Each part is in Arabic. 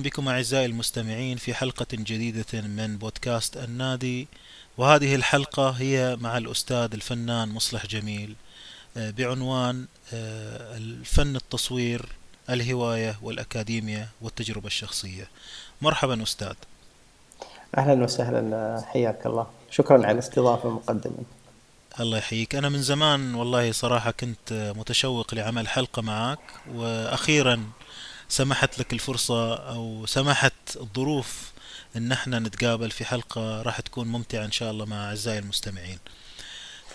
مرحبا بكم أعزائي المستمعين في حلقة جديدة من بودكاست النادي. وهذه الحلقة هي مع الأستاذ الفنان مصلح جميل. آه، بعنوان آه، الفن التصوير الهواية والأكاديمية والتجربة الشخصية. مرحبا أستاذ. أهلا وسهلا حياك الله. شكرا على الاستضافة مقدما الله يحييك. أنا من زمان والله صراحة كنت متشوق لعمل حلقة معك. وأخيرا سمحت لك الفرصة أو سمحت الظروف إن إحنا نتقابل في حلقة راح تكون ممتعة إن شاء الله مع أعزائي المستمعين.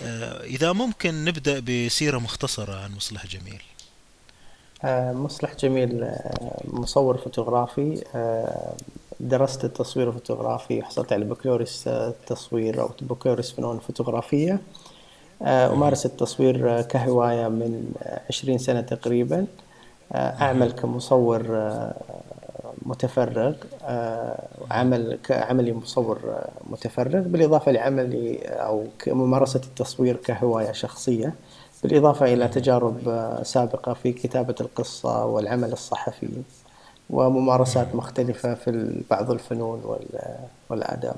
آه، إذا ممكن نبدأ بسيرة مختصرة عن مصلح جميل. آه، مصلح جميل آه، مصور فوتوغرافي درست التصوير الفوتوغرافي حصلت على بكالوريوس تصوير أو بكالوريوس فنون فوتوغرافية أمارس التصوير كهواية من عشرين سنة تقريبا. أعمل كمصور آه، متفرغ آه، عمل كعملي مصور آه، متفرغ بالإضافة لعملي أو ممارسة التصوير كهواية شخصية بالإضافة إلى تجارب سابقة في كتابة القصة والعمل الصحفي وممارسات مختلفة في بعض الفنون والآداب.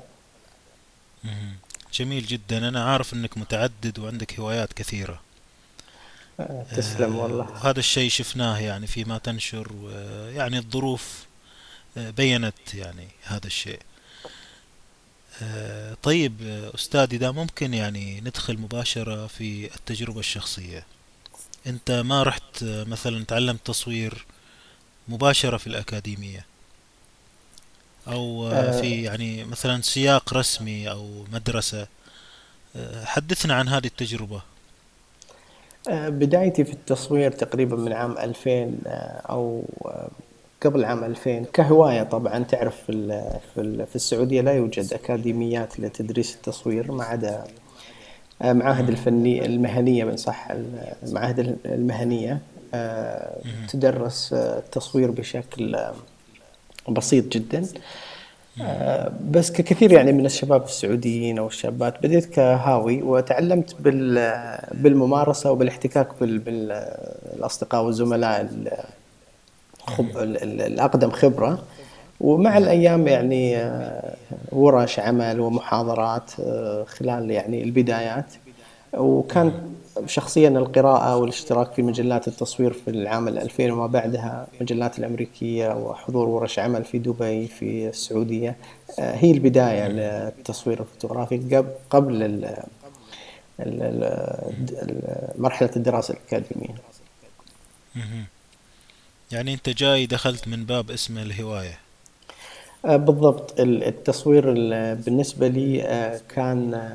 جميل جدا. أنا عارف أنك متعدد وعندك هوايات كثيرة. تسلم والله. آه، هذا الشيء شفناه يعني فيما تنشر يعني الظروف آه، بينت يعني هذا الشيء. آه، طيب أستاذ إذا ممكن يعني ندخل مباشرة في التجربة الشخصية. أنت ما رحت مثلا تعلمت تصوير مباشرة في الأكاديمية؟ أو في يعني مثلا سياق رسمي أو مدرسة؟ حدثنا عن هذه التجربة. آه، بدايتي في التصوير تقريبا من عام 2000 آه، أو آه، قبل عام 2000 كهواية طبعا. تعرف في في السعودية لا يوجد أكاديميات لتدريس التصوير ما عدا معاهد الفنية المهنية من صح المعاهد المهنية تدرس التصوير بشكل بسيط جدا. آه، بس ككثير يعني من الشباب السعوديين أو الشابات بديت كهاوي وتعلمت بالممارسة وبالاحتكاك بالاصدقاء والزملاء الأقدم خبرة. ومع الأيام يعني آه، ورش عمل ومحاضرات آه، خلال يعني البدايات. وكان شخصيا القراءة والاشتراك في مجلات التصوير في العام 2000 وما بعدها المجلات الأمريكية وحضور ورش عمل في دبي في السعودية آه، هي البداية للتصوير الفوتوغرافي قبل مرحلة الدراسة الأكاديمية. يعني أنت جاي دخلت من باب اسم الهواية. آه، بالضبط. التصوير بالنسبة لي آه، كان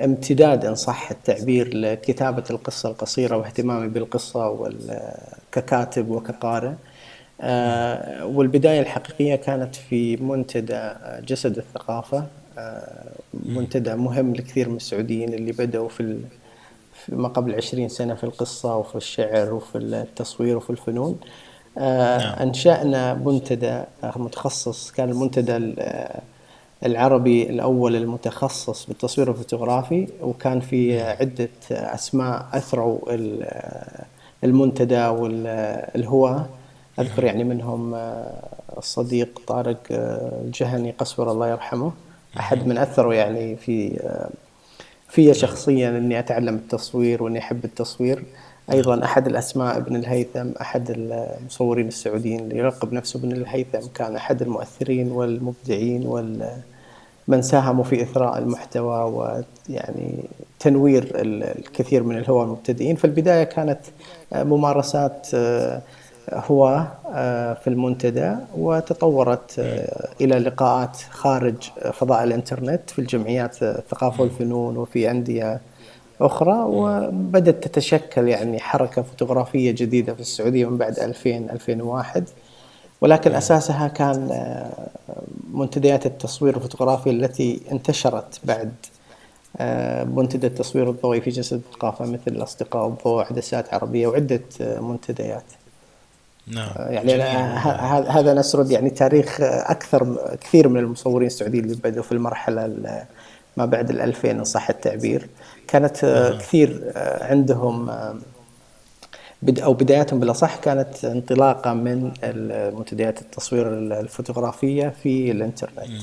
امتداد إن صح التعبير لكتابة القصة القصيرة واهتمامي بالقصة ككاتب وكقارئ. آه، والبداية الحقيقية كانت في منتدى جسد الثقافة. آه، منتدى مهم لكثير من السعوديين اللي بدأوا في ما قبل عشرين سنة في القصة وفي الشعر وفي التصوير وفي الفنون. آه، نعم. أنشأنا منتدى متخصص كان المنتدى العربي الأول المتخصص بالتصوير الفوتوغرافي وكان في عدة أسماء أثروا المنتدى والهواة. أذكر يعني منهم الصديق طارق الجهني قسور الله يرحمه. أحد من أثروا يعني في في شخصيا إني أتعلم التصوير وإني أحب التصوير. أيضا أحد الأسماء ابن الهيثم أحد المصورين السعوديين اللي يلقب نفسه ابن الهيثم كان أحد المؤثرين والمبدعين وال من ساهموا في إثراء المحتوى ويعني تنوير الكثير من الهواة المبتدئين. فالبداية كانت آه، ممارسات آه، هواة آه، في المنتدى وتطورت إلى لقاءات خارج فضاء الإنترنت في الجمعيات الثقافة والفنون وفي أندية أخرى. وبدأت تتشكل يعني حركة فوتوغرافية جديدة في السعودية من بعد 2000 2001 ولكن أساسها كان آه، منتديات التصوير الفوتوغرافي التي انتشرت بعد آه، منتدى التصوير الضوئي في جسد الثقافة مثل الأصدقاء الضوء عدسات عربية وعدة آه، منتديات. نعم يعني هذا نسرد يعني تاريخ أكثر كثير من المصورين السعوديين اللي بدأوا في المرحلة ما بعد الألفين إن صح التعبير. كانت كثير عندهم أو بداياتهم بالأصح كانت انطلاقة من منتديات التصوير الفوتوغرافية في الإنترنت.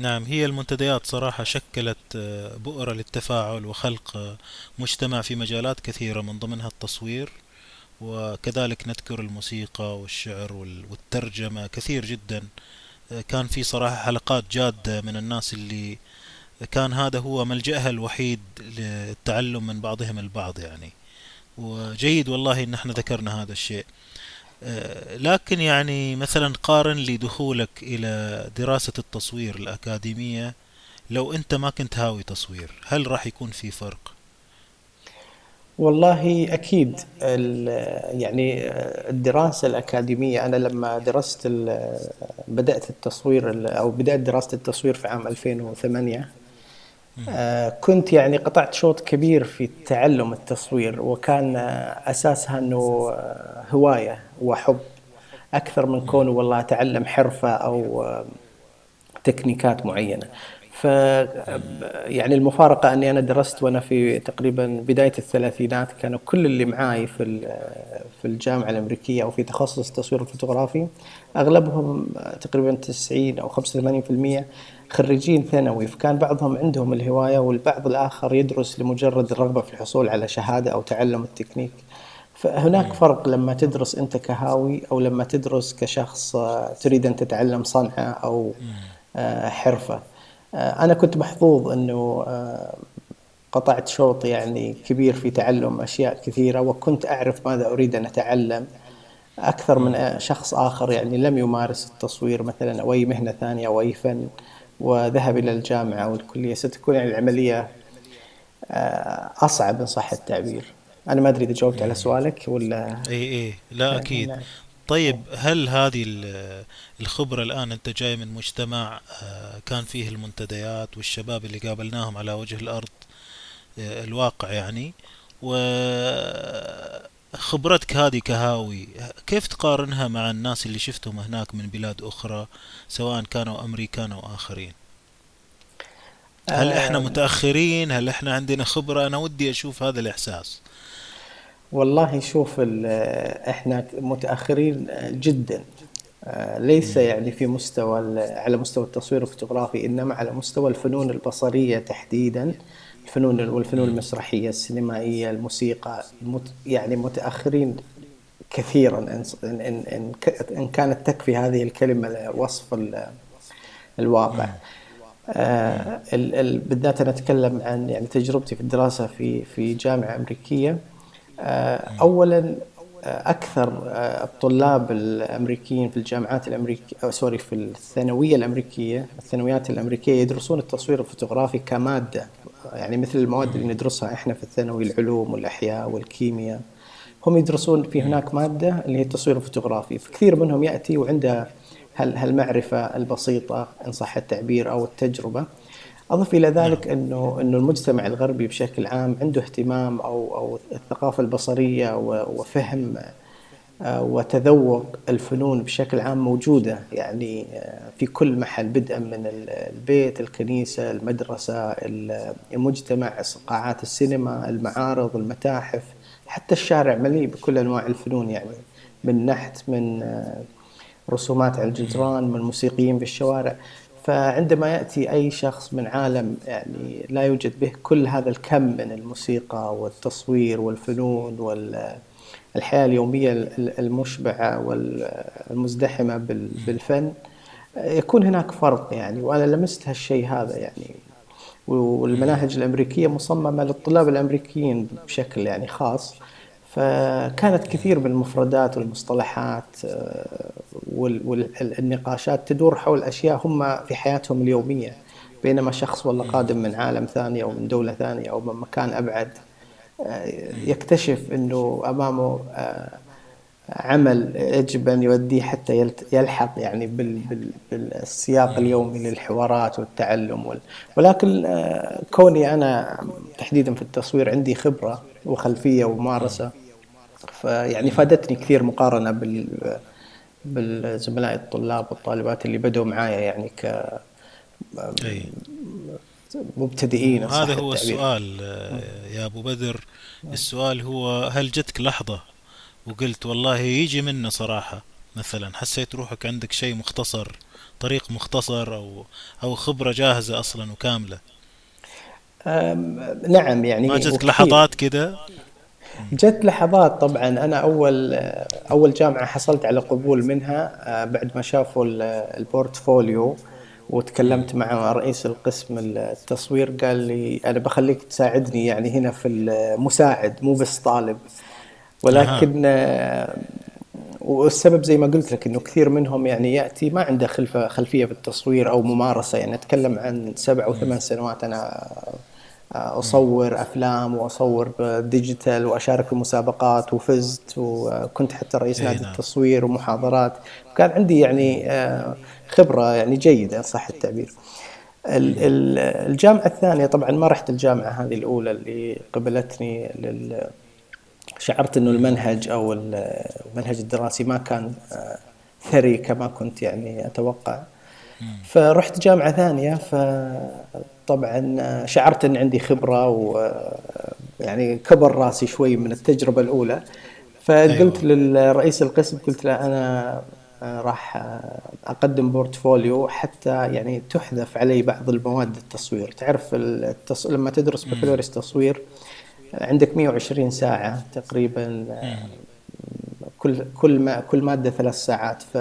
نعم هي المنتديات صراحة شكلت آه، بؤرة للتفاعل وخلق آه، مجتمع في مجالات كثيرة من ضمنها التصوير وكذلك نذكر الموسيقى والشعر والترجمة كثير جدا. آه، كان في صراحة حلقات جادة من الناس اللي كان هذا هو ملجأها الوحيد للتعلم من بعضهم البعض يعني. وجيد والله إن إحنا ذكرنا هذا الشيء. آه، لكن يعني مثلا قارن لي دخولك إلى دراسة التصوير الأكاديمية. لو أنت ما كنت هاوي تصوير هل راح يكون في فرق؟ والله أكيد. يعني الدراسة الأكاديمية أنا لما درست بدأت التصوير أو بدأت دراسة التصوير في عام 2008 آه، كنت يعني قطعت شوط كبير في تعلم التصوير وكان أساسها إنه آه، هواية وحب. أكثر من كونه والله أتعلم حرفة أو آه، تكنيكات معينة. ف يعني المفارقة أني أنا درست وأنا في تقريبا بداية الثلاثينات كانوا كل اللي معاي في في الجامعة الأمريكية أو في تخصص التصوير الفوتوغرافي أغلبهم تقريبا 90 أو 85% خريجين ثانوي فكان بعضهم عندهم الهواية والبعض الآخر يدرس لمجرد الرغبة في الحصول على شهادة أو تعلم التكنيك. فهناك فرق لما تدرس أنت كهاوي أو لما تدرس كشخص تريد أن تتعلم صنعة أو آه، حرفة. آه، أنا كنت محظوظ أنه آه، قطعت شوط يعني كبير في تعلم أشياء كثيرة وكنت أعرف ماذا أريد أن أتعلم. أكثر من شخص آخر يعني لم يمارس التصوير مثلا أو أي مهنة ثانية أو أي فن. وذهب إلى الجامعة أو الكلية ستكون يعني العملية آه، أصعب إن صح التعبير. أنا ما أدري إذا جاوبت على سؤالك ولا إي إي لا أكيد. طيب هل هذه الخبرة الآن أنت جاي من مجتمع آه، كان فيه المنتديات والشباب اللي قابلناهم على وجه الأرض آه، الواقع يعني وخبرتك هذه كهاوي كيف تقارنها مع الناس اللي شفتهم هناك من بلاد أخرى سواء كانوا أمريكان أو آخرين؟ هل إحنا آه، متأخرين؟ هل إحنا عندنا خبرة؟ أنا ودي أشوف هذا الإحساس. والله شوف إحنا متأخرين جدا. آه، ليس يعني في مستوى على مستوى التصوير الفوتوغرافي إنما على مستوى الفنون البصرية تحديدا. الفنون والفنون المسرحية السينمائية الموسيقى يعني متأخرين كثيرا. إن ان ان كانت تكفي هذه الكلمة لوصف الواقع. آه، بالذات أنا أتكلم عن يعني تجربتي في الدراسة في في جامعة أمريكية. آه، اولا آه، أكثر آه، الطلاب الأمريكيين في الجامعات الأمريكية sorry في الثانوية الأمريكية الثانويات الأمريكية يدرسون التصوير الفوتوغرافي كمادة. يعني مثل المواد اللي ندرسها إحنا في الثانوي العلوم والأحياء والكيمياء. هم يدرسون في هناك مادة اللي هي التصوير الفوتوغرافي. فكثير منهم يأتي وعنده هالمعرفة البسيطة إن صح التعبير أو التجربة. أضف إلى ذلك نعم. إنه إنه المجتمع الغربي بشكل عام عنده اهتمام أو أو الثقافة البصرية وفهم وتذوق الفنون بشكل عام موجودة. يعني آه، في كل محل بدءا من البيت الكنيسة المدرسة المجتمع قاعات السينما المعارض المتاحف حتى الشارع مليء بكل أنواع الفنون. يعني من نحت من آه، رسومات على الجدران من موسيقيين في الشوارع. فعندما يأتي أي شخص من عالم يعني لا يوجد به كل هذا الكم من الموسيقى والتصوير والفنون والحياة اليومية المشبعة والمزدحمة بالفن يكون هناك فرق يعني وأنا لمست هالشيء هذا يعني. والمناهج الأمريكية مصممة للطلاب الأمريكيين بشكل يعني خاص فكانت كثير من المفردات والمصطلحات آه، والنقاشات تدور حول أشياء هم في حياتهم اليومية بينما شخص والله قادم من عالم ثاني أو من دولة ثانية أو من مكان أبعد. يكتشف أنه أمامه آه، عمل يجب أن يوديه حتى يلحق يعني بالسياق اليومي للحوارات والتعلم ولكن كوني أنا تحديدا في التصوير عندي خبرة وخلفية وممارسة فيعني فادتني كثير مقارنة بال بالزملاء الطلاب والطالبات اللي بدوا معايا يعني ك مبتدئين هذا هو السؤال يا أبو بدر. السؤال هو هل جتك لحظة وقلت والله يجي منا صراحة؟ مثلا حسيت روحك عندك شيء مختصر طريق مختصر أو خبرة جاهزة أصلا وكاملة؟ أم، نعم ما يعني جتك وكثير. لحظات كده؟ جت لحظات طبعا. أنا أول أول جامعة حصلت على قبول منها آه، بعد ما شافوا ال- البورتفوليو. وتكلمت مع رئيس القسم التصوير قال لي أنا بخليك تساعدني يعني هنا في المساعد مو بس طالب. ولكن آه، والسبب زي ما قلت لك إنه كثير منهم يعني يأتي ما عنده خلفة خلفية في التصوير أو ممارسة. يعني أتكلم عن سبع أو ثمان سنوات أنا أصور أفلام وأصور ديجيتال وأشارك في مسابقات وفزت وكنت حتى رئيس نادي نعم. التصوير ومحاضرات. وكان عندي يعني آه، خبرة يعني جيدة ان صح التعبير. ال- ال- الجامعة الثانية طبعا ما رحت الجامعة هذه الأولى اللي قبلتني لل شعرت إنه المنهج أو ال- المنهج الدراسي ما كان آه، ثري كما كنت يعني أتوقع. فرحت جامعة ثانية فطبعا آه، شعرت إن عندي خبرة ويعني كبر راسي شوي من التجربة الأولى. فقلت أيوه. للرئيس القسم قلت له أنا آه، راح آه، أقدم portfolio حتى يعني تحذف علي بعض المواد التصوير تعرف التص... لما تدرس. بكالوريوس تصوير عندك 120 ساعة تقريبا. كل كل ما كل مادة ثلاث ساعات ف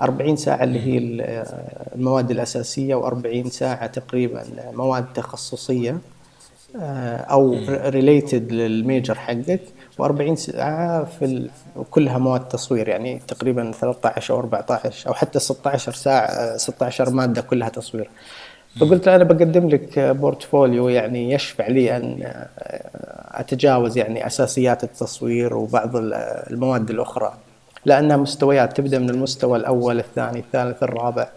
40 ساعة اللي. هي ال- المواد الأساسية و40 ساعة تقريبا مواد تخصصية آه، أو. related لل major حقك و40 ساعة في. كلها مواد تصوير يعني تقريبا 13 أو 14 أو حتى 16 ساعة آه، 16 مادة كلها تصوير. فقلت أنا بقدم لك بورتفوليو يعني يشفع لي أن أتجاوز يعني أساسيات التصوير وبعض ال- المواد الأخرى لأنها مستويات تبدأ من المستوى الأول الثاني الثالث الرابع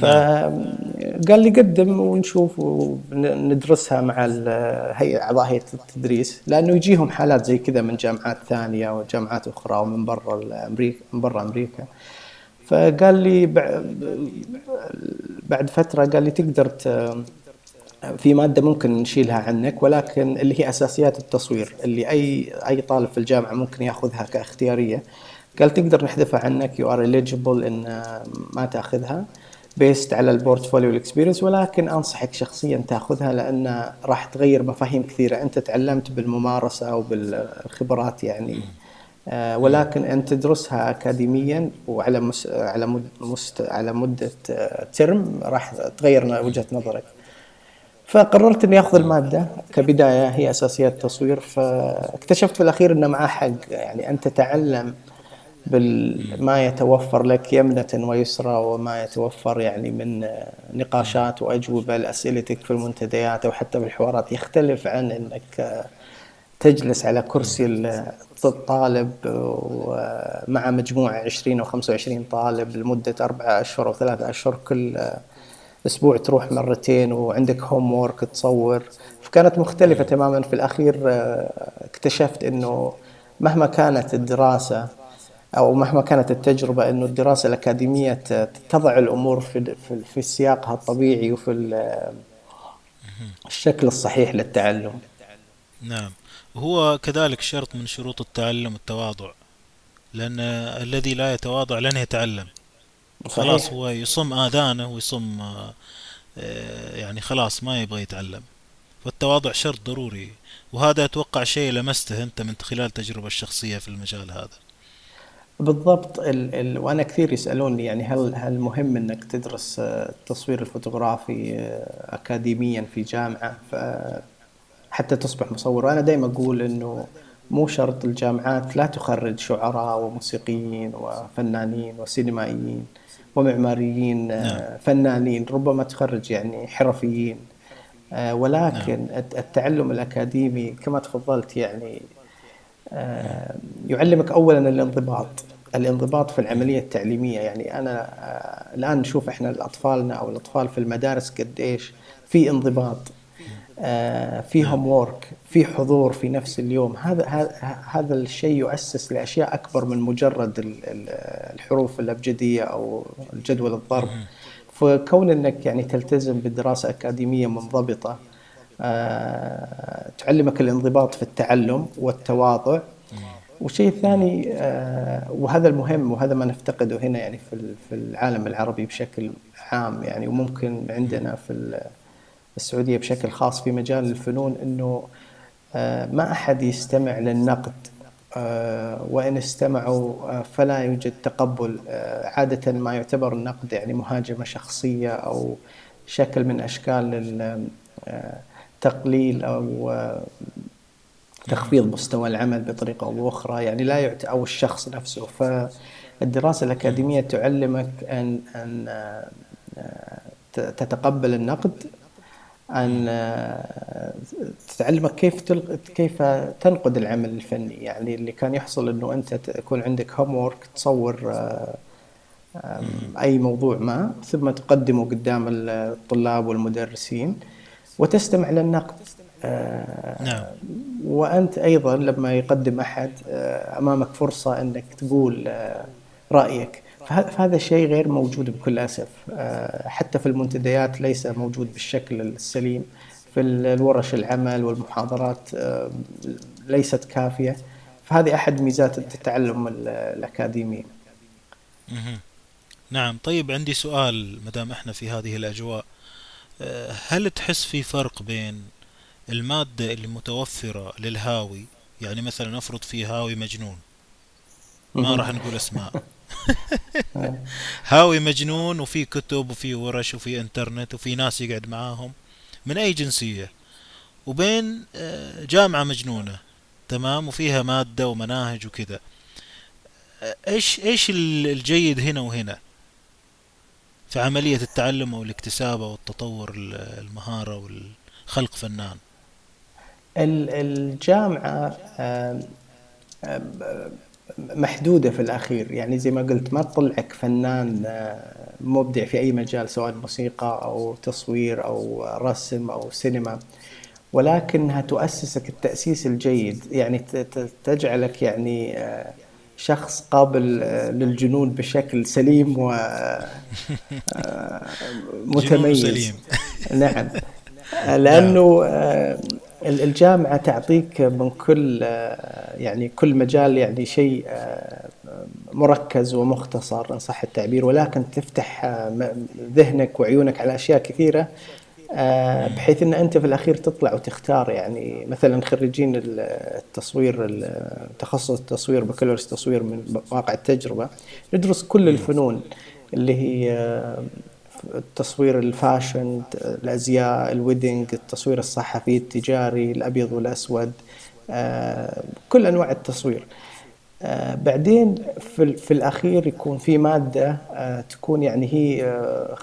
فقال لي قدم ونشوف وندرسها مع ال- هيئة أعضاء هيئة التدريس لأنه يجيهم حالات زي كذا من جامعات ثانية وجامعات أخرى ومن برا أمريكا من برا أمريكا. فقال لي بع- بعد فترة قال لي تقدر في مادة ممكن نشيلها عنك ولكن اللي هي أساسيات التصوير اللي أي أي طالب في الجامعة ممكن يأخذها كاختيارية. قال تقدر نحذفها عنك you are eligible إن ما تأخذها. based على ال portfolio وال experience ولكن أنصحك شخصيا تأخذها لأن راح تغير مفاهيم كثيرة أنت تعلمت بالممارسة وبالخبرات يعني آه،. ولكن أن تدرسها اكاديميا وعلى مس... على مد... مست... على مدة آه، ترم راح تغير وجهة نظرك فقررت إني أخذ. المادة كبداية هي أساسيات التصوير فاكتشفت في الأخير إنه معاه حق يعني أن تتعلم. بما يتوفر لك يمنة ويسرى وما يتوفر يعني من. نقاشات وأجوبة لأسئلتك في المنتديات أو حتى بالحوارات يختلف عن أنك تجلس على. كرسي الطالب ومع مجموعة 20 أو 25 طالب لمدة أربعة أشهر أو ثلاثة أشهر كل أسبوع تروح مرتين وعندك هوم وورك تصور فكانت مختلفة. تماما في الأخير اكتشفت أنه مهما كانت الدراسة أو مهما كانت التجربة أنه الدراسة الأكاديمية ت- تضع الأمور في في في سياقها الطبيعي وفي. الشكل الصحيح للتعلم. نعم. وهو كذلك شرط من شروط التعلم التواضع لأن الذي لا يتواضع لن يتعلم. خلاص صحيح. هو يصم آذانه ويصم آه، يعني خلاص ما يبغى يتعلم. فالتواضع شرط ضروري. وهذا أتوقع شيء لمسته أنت من خلال التجربة الشخصية في المجال هذا. بالضبط ال ال وأنا كثير يسألوني يعني هل هل مهم إنك تدرس آه، التصوير الفوتوغرافي آه، أكاديميا في جامعة؟ ف- حتى تصبح مصور. وأنا دائما أقول إنه مو شرط الجامعات لا تخرج شعراء وموسيقيين وفنانين وسينمائيين ومعماريين نعم. آه، فنانين ربما تخرج يعني حرفيين. نعم ولكن الت- التعلم الأكاديمي كما تفضلت يعني يعلمك أولا الانضباط الانضباط في مم. العملية التعليمية يعني أنا آه، الآن نشوف إحنا الأطفالنا أو الأطفال في المدارس قديش في انضباط آه، في نعم هوم وورك في حضور في نفس اليوم هذا هذا الشيء يؤسس لأشياء أكبر من مجرد ال- ال- الحروف الأبجدية أو الجدول الضرب. فكون أنك يعني تلتزم بدراسة أكاديمية منضبطة آه، تعلمك الانضباط في التعلم والتواضع. والشيء الثاني آه، وهذا المهم وهذا ما نفتقده هنا يعني في في العالم العربي بشكل عام يعني وممكن عندنا في السعودية بشكل خاص في مجال الفنون إنه آه، ما أحد يستمع للنقد وإن استمعوا فلا يوجد تقبل عادة ما يعتبر النقد يعني مهاجمة شخصية أو شكل من أشكال تقليل أو تخفيض مستوى العمل بطريقة أو بأخرى يعني لا يعت أو الشخص نفسه. فالدراسة الأكاديمية تعلمك أن أن تتقبل النقد أن تعلمك كيف كيف تنقد العمل الفني. يعني اللي كان يحصل أنه أنت يكون عندك هوم تصور أي موضوع ما ثم تقدمه قدام الطلاب والمدرسين. وتستمع للنقد. آه، نعم. وأنت أيضا لما يقدم أحد آه، أمامك فرصة أنك تقول آه، رأيك. فهذا الشيء غير موجود بكل أسف. حتى في المنتديات ليس موجود بالشكل السليم. في الورش العمل والمحاضرات ليست كافية. فهذه أحد ميزات التعلم الأكاديمي. نعم. طيب عندي سؤال مدام إحنا في هذه الأجواء. هل تحس في فرق بين المادة اللي متوفرة للهاوي؟ يعني مثلا نفرض في هاوي مجنون. ما راح نقول أسماء. هاوي مجنون وفي كتب وفي ورش وفي إنترنت وفي ناس يقعد معاهم من أي جنسية. وبين آه، جامعة مجنونة. تمام؟ وفيها مادة ومناهج وكذا. إيش إيش الجيد هنا وهنا؟ في عملية التعلم أو الاكتساب أو التطور المهارة والخلق فنان؟ الجامعة محدودة في الأخير. يعني زي ما قلت ما تطلعك فنان مبدع في أي مجال سواء موسيقى أو تصوير أو رسم أو سينما. ولكنها تؤسسك التأسيس الجيد. يعني تجعلك يعني شخص قابل آه، للجنون بشكل سليم و آه، متميز. سليم. نعم. لأنه آه، الجامعة تعطيك من كل يعني كل مجال يعني شيء مركز ومختصر إن صح التعبير ولكن تفتح ذهنك وعيونك على أشياء كثيرة. بحيث إن أنت في الأخير تطلع وتختار يعني مثلا خريجين التصوير تخصص التصوير بكالوريوس تصوير من واقع التجربة ندرس كل الفنون اللي هي التصوير ال fashion الأزياء ال wedding التصوير الصحفي التجاري الأبيض والأسود آه، كل أنواع التصوير. آه بعدين في, في الأخير يكون في مادة آه تكون يعني هي آه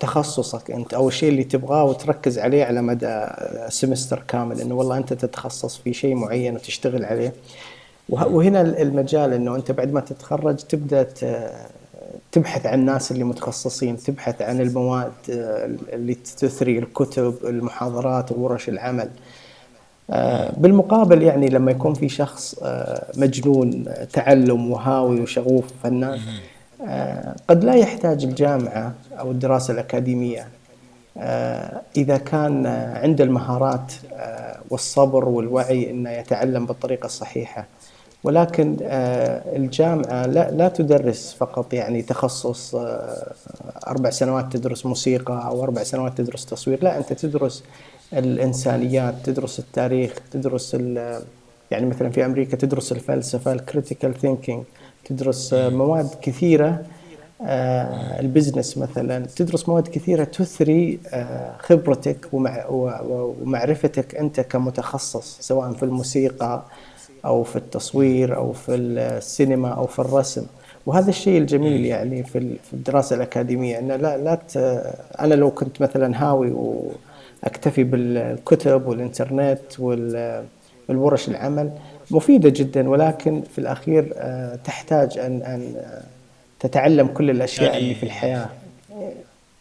تخصصك أنت أو الشيء اللي تبغاه وتركز عليه على مدى semester كامل إنه والله أنت تتخصص في شيء معين وتشتغل عليه. وهنا المجال إنه أنت بعد ما تتخرج تبدأ تبحث عن الناس اللي متخصصين تبحث عن المواد آه، اللي تثري الكتب المحاضرات وورش العمل. آه، بالمقابل يعني لما يكون في شخص آه، مجنون تعلم وهاوي وشغوف فنان آه، قد لا يحتاج الجامعة أو الدراسة الأكاديمية. إذا كان عنده المهارات والصبر والوعي أنه يتعلم بالطريقة الصحيحة. ولكن الجامعة لا, لا تدرس فقط يعني تخصص أربع سنوات تدرس موسيقى أو أربع سنوات تدرس تصوير. لا أنت تدرس الإنسانيات تدرس التاريخ تدرس يعني مثلا في أمريكا تدرس الفلسفة ال critical thinking تدرس مواد كثيرة آه، ال business مثلا تدرس مواد كثيرة تثري آه، خبرتك ومعرفتك أنت كمتخصص سواء في الموسيقى أو في التصوير أو في السينما أو في الرسم. وهذا الشيء الجميل يعني في الدراسة الأكاديمية إنه لا لا أنا لو كنت مثلا هاوي و أكتفي بالكتب والإنترنت والورش العمل. مفيدة جدا ولكن في الأخير آه، تحتاج ان أن آه، تتعلم كل الأشياء يعني اللي في الحياة.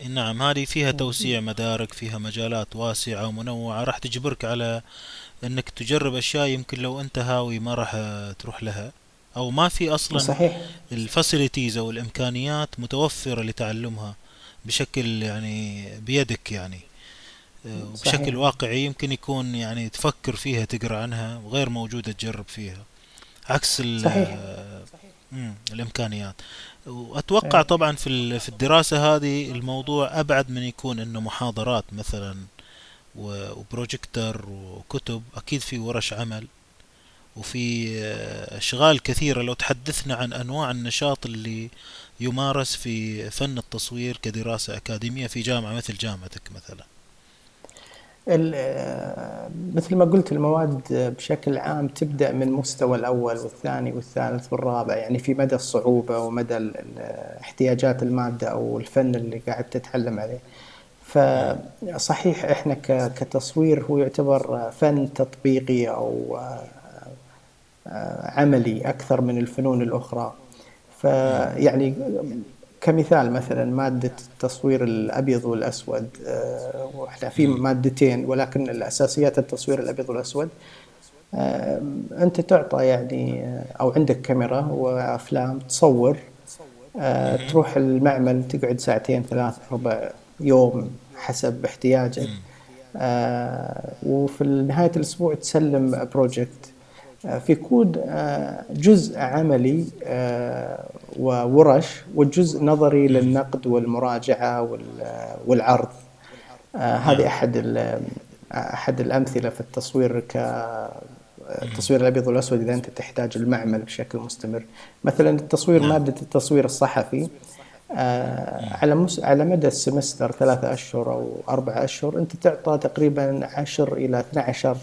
نعم هذه فيها توسيع مدارك فيها مجالات واسعة ومنوعة. راح تجبرك على إنك تجرب أشياء يمكن لو أنت هاوي ما راح تروح لها. أو ما في أصلا صحيح. الفاسيلتيز أو الإمكانيات متوفرة لتعلمها بشكل يعني بيدك يعني. آه، وبشكل صحيح واقعي يمكن يكون يعني تفكر فيها تقرأ عنها وغير موجودة تجرب فيها. عكس ال صحيح. مم، الإمكانيات. وأتوقع إيه. طبعا في في الدراسة هذه الموضوع أبعد من يكون إنه محاضرات مثلا و- وبروجيكتور وكتب. أكيد في ورش عمل وفي آه، أشغال كثيرة. لو تحدثنا عن أنواع النشاط اللي يمارس في فن التصوير كدراسة أكاديمية في جامعة مثل جامعتك مثلا. آه، مثل ما قلت المواد بشكل عام تبدأ من مستوى الأول والثاني والثالث والرابع يعني في مدى الصعوبة ومدى احتياجات المادة أو الفن اللي قاعد تتعلم عليه. فصحيح إحنا كتصوير هو يعتبر فن تطبيقي أو آه، آه، عملي أكثر من الفنون الأخرى. فيعني كمثال مثلا مادة التصوير الأبيض والأسود آه، وإحنا في مادتين ولكن الأساسيات التصوير الأبيض والأسود. آه، أنت تعطى يعني آه، أو عندك كاميرا وأفلام تصور تروح المعمل تقعد ساعتين ثلاث أربع يوم حسب احتياجك. وفي نهاية الأسبوع تسلم project في كود آه، جزء عملي آه، وورش والجزء نظري للنقد والمراجعة وال- والعرض. آه، هذه نعم. أحد ال- أحد الأمثلة في التصوير ك التصوير الأبيض والأسود إذا أنت تحتاج المعمل بشكل مستمر. مثلا التصوير نعم. مادة التصوير الصحفي على مس... على مدى ال semester ثلاثة أشهر أو أربعة أشهر أنت تعطى تقريبا عشر إلى 12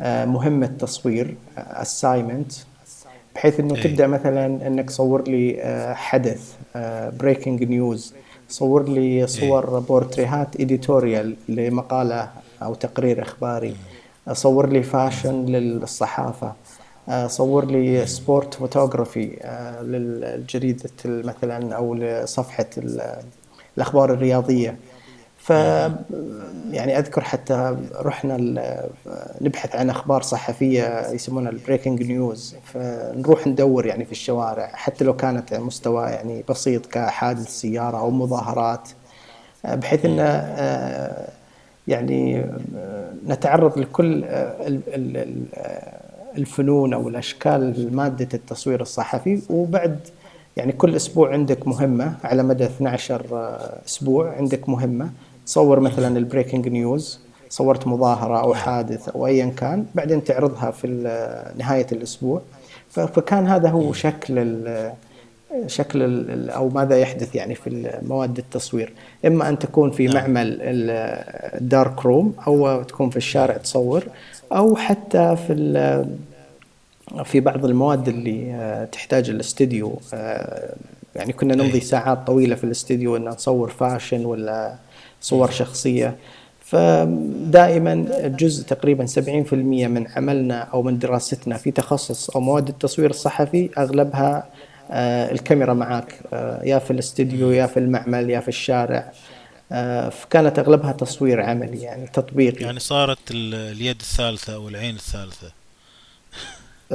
آه، مهمة تصوير آه، assignment بحيث إنه اي تبدأ مثلا إنك صور لي آه، حدث breaking news صور لي صور بورتريهات editorial لمقالة أو تقرير إخباري صور لي fashion للصحافة آه، صور لي sport photography للجريدة مثلا أو لصفحة ال- الأخبار الرياضية. ف يعني أذكر حتى رحنا نبحث عن أخبار صحفية يسمونها ال breaking news فنروح ندور يعني في الشوارع حتى لو كانت مستوى يعني بسيط كحادث سيارة أو مظاهرات بحيث إن آه، يعني آه، نتعرض لكل آه، الفنون أو الأشكال ماده التصوير الصحفي وبعد يعني كل أسبوع عندك مهمة على مدى 12 أسبوع عندك مهمة. تصور مثلا البريكنج نيوز صورت مظاهرة أو نعم حادث أو ايا كان بعدين تعرضها في ال- نهاية الأسبوع. ف- فكان هذا هو شكل ال- شكل ال- أو ماذا يحدث يعني في مواد التصوير. إما أن تكون في نعم. معمل ال dark room أو تكون في الشارع تصور أو حتى في في بعض المواد اللي آه، تحتاج الاستديو آه، يعني كنا نمضي اي ساعات طويلة في الاستديو إن نصور fashion ولا صور شخصية. فدائما جزء تقريبا 70% من عملنا أو من دراستنا في تخصص أو مواد التصوير الصحفي أغلبها آه، الكاميرا معك آه، يا في الاستديو يا في المعمل يا في الشارع. آه، فكانت أغلبها تصوير عملي يعني تطبيقي. يعني صارت ال- اليد الثالثة أو العين الثالثة.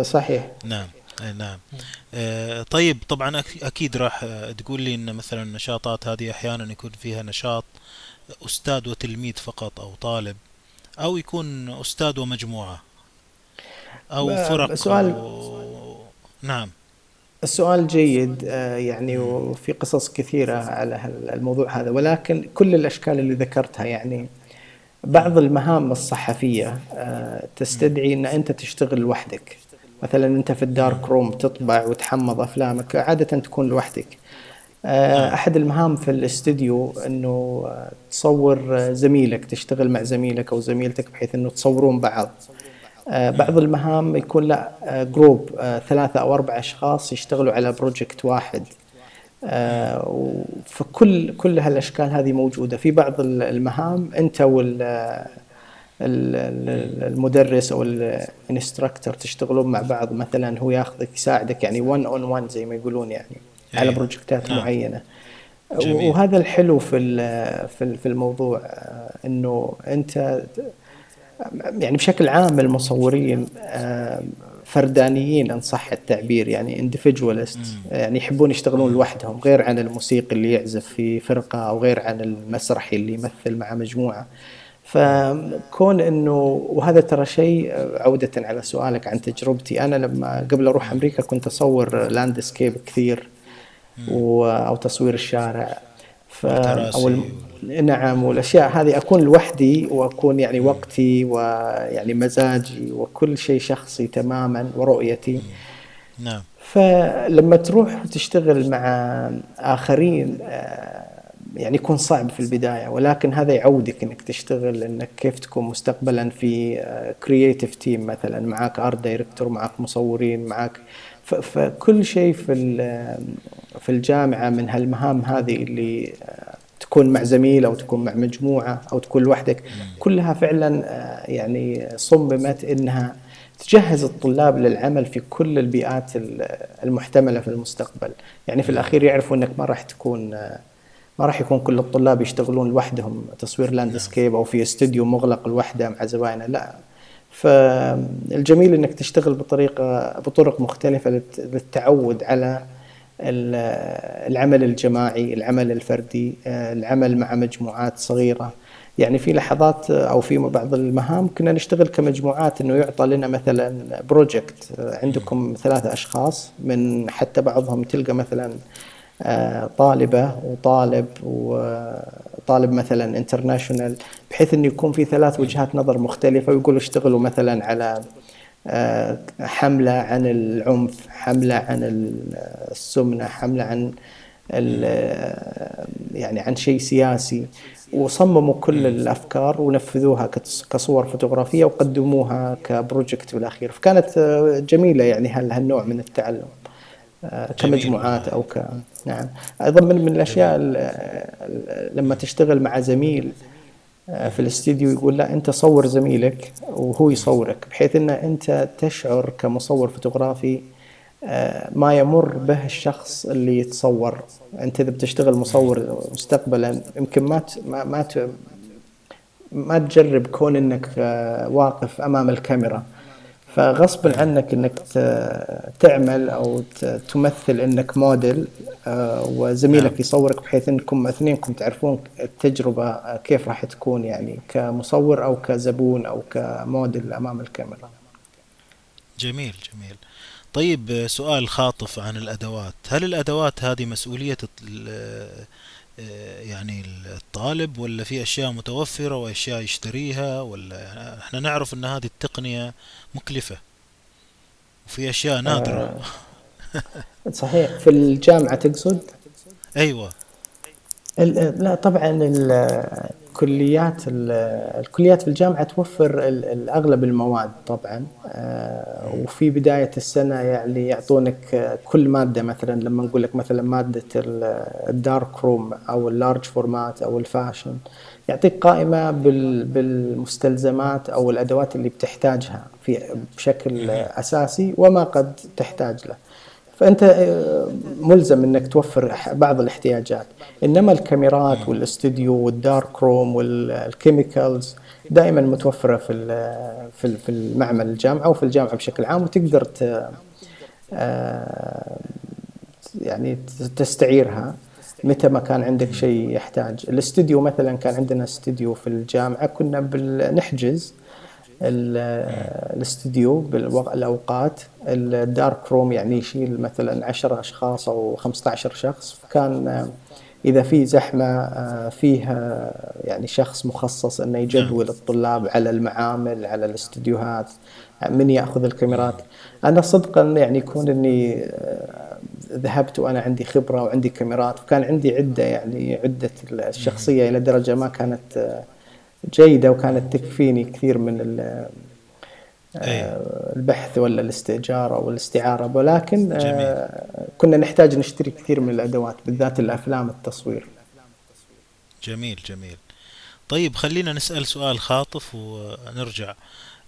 صحيح. نعم. أي نعم. طيب طبعا أكيد راح تقول لي إن مثلا النشاطات هذه أحيانا يكون فيها نشاط أستاذ وتلميذ فقط أو طالب أو يكون أستاذ ومجموعة أو فرق سؤال و... نعم السؤال جيد آه، يعني. وفي قصص كثيرة على الموضوع هذا ولكن كل الأشكال اللي ذكرتها يعني. بعض المهام الصحفية آه،. تستدعي أن أنت تشتغل لوحدك مثلا أنت في. الدارك روم تطبع وتحمض أفلامك عادة تكون لوحدك آه، نعم. أحد المهام في الاستديو أنه آه، تصور آه، زميلك تشتغل مع زميلك أو زميلتك بحيث أنه تصورون بعض. بعض. المهام يكون لا group ثلاثة أو أربع أشخاص يشتغلوا على project واحد. فكل كل هالأشكال هذه موجودة. في بعض ال- المهام أنت وال ال- ال- المدرس أو ال instructor تشتغلون مع بعض. مثلا هو ياخذك يساعدك يعني 1 on 1 زي ما يقولون يعني. على project ات نعم. معينة. جميل. وهذا الحلو في في ال- في الموضوع آه، إنه أنت يعني بشكل عام المصورين آه، فردانيين ان صح التعبير يعني مم. يعني يحبون يشتغلون. لوحدهم غير عن الموسيقي اللي يعزف في فرقة أو غير عن المسرحي اللي يمثل مع مجموعة. فكون إنه وهذا ترى شيء عودة على سؤالك عن تجربتي. أنا لما قبل أروح أمريكا كنت أصور لاندسكيب كثير. و... أو تصوير الشارع. ف... أو الم... نعم والأشياء هذه أكون لوحدي وأكون يعني وقتي ويعني مزاجي وكل شيء شخصي تماما ورؤيتي. نعم. فلما تروح تشتغل مع آخرين آه، يعني يكون صعب في البداية ولكن هذا يعودك إنك تشتغل إنك كيف تكون مستقبلا في creative team مثلا معك art director معك مصورين معك فكل شيء في في الجامعة من هالمهام هذه اللي آه، تكون مع زميل أو تكون مع مجموعة أو تكون لوحدك كلها فعلا آه، يعني صممت إنها تجهز الطلاب للعمل في كل البيئات المحتملة في المستقبل. يعني في الأخير يعرفوا أنك ما راح تكون ما راح يكون كل الطلاب يشتغلون لوحدهم تصوير لاندسكيب أو في استوديو مغلق لوحده مع زباينه لا. فالجميل أنك تشتغل بطريقة بطرق مختلفة للتعود على العمل الجماعي العمل الفردي العمل مع مجموعات صغيرة. يعني في لحظات أو في بعض المهام كنا نشتغل كمجموعات إنه يعطى لنا مثلا project عندكم ثلاثة أشخاص من حتى بعضهم تلقى مثلا آه، طالبة وطالب وطالب مثلا international بحيث إنه يكون في ثلاث وجهات نظر مختلفة ويقولوا اشتغلوا مثلا على آه، حملة عن العنف حملة عن السمنة حملة عن يعني عن شيء سياسي. وصمموا كل الأفكار ونفذوها كصور فوتوغرافية وقدموها كبروجكت بالأخير. فكانت آه، جميلة يعني هالنوع من التعلم آه، كمجموعات أو ك نعم. أيضا من من الأشياء لما تشتغل مع زميل آه، في الاستديو يقول لا أنت صور زميلك وهو يصورك بحيث إن أنت تشعر كمصور فوتوغرافي ما يمر به الشخص اللي يتصور. أنت إذا بتشتغل مصور مستقبلا يمكن ما ما ما, ما تجرب كون إنك آه، واقف أمام الكاميرا. فغصبا عنك إنك تعمل أو تمثل إنك موديل آه، وزميلك نعم. يصورك بحيث إنكم اثنينكم تعرفون التجربة آه، كيف راح تكون يعني كمصور أو كزبون أو كموديل أمام الكاميرا. جميل جميل. طيب سؤال خاطف عن الأدوات هل الأدوات هذه مسؤولية يعني الطالب ولا في أشياء متوفرة وأشياء يشتريها ولا يعني إحنا نعرف أن هذه التقنية مكلفة وفي أشياء نادرة. آه صحيح. في الجامعة تقصد؟ أيوة. لا طبعا الكليات الكليات في الجامعة توفر اغلب المواد طبعا آه، وفي بداية السنة يعني يعطونك كل مادة مثلا لما نقول لك مثلا مادة ال dark room أو ال large format أو ال fashion يعطيك قائمة بالمستلزمات أو الأدوات اللي بتحتاجها في بشكل أساسي وما قد تحتاج له. فأنت آه، ملزم إنك توفر بعض الاحتياجات. إنما الكاميرات والاستوديو وال dark room وال chemicals دائما متوفرة في في في المعمل الجامعة وفي الجامعة بشكل عام وتقدر آه، يعني تستعيرها متى ما كان عندك شيء يحتاج. الاستوديو مثلا كان عندنا استوديو في الجامعة كنا نحجز الاستديو بالاوقات الدارك روم يعني يشيل مثلا 10 أشخاص أو 15 شخص. كان إذا في زحمة آه، فيها يعني شخص مخصص إنه يجدول نعم. الطلاب على المعامل على الاستديوهات من يأخذ الكاميرات. أنا صدقا يعني يكون إني آه، ذهبت وأنا عندي خبرة وعندي كاميرات. وكان عندي عدة يعني عدة الشخصية إلى درجة ما كانت جيدة وكانت تكفيني كثير من آه، البحث ولا الاستئجار أو الاستعارة. ولكن جميل. آه، كنا نحتاج نشتري كثير من الأدوات بالذات الأفلام التصوير. جميل جميل. طيب خلينا نسأل سؤال خاطف ونرجع.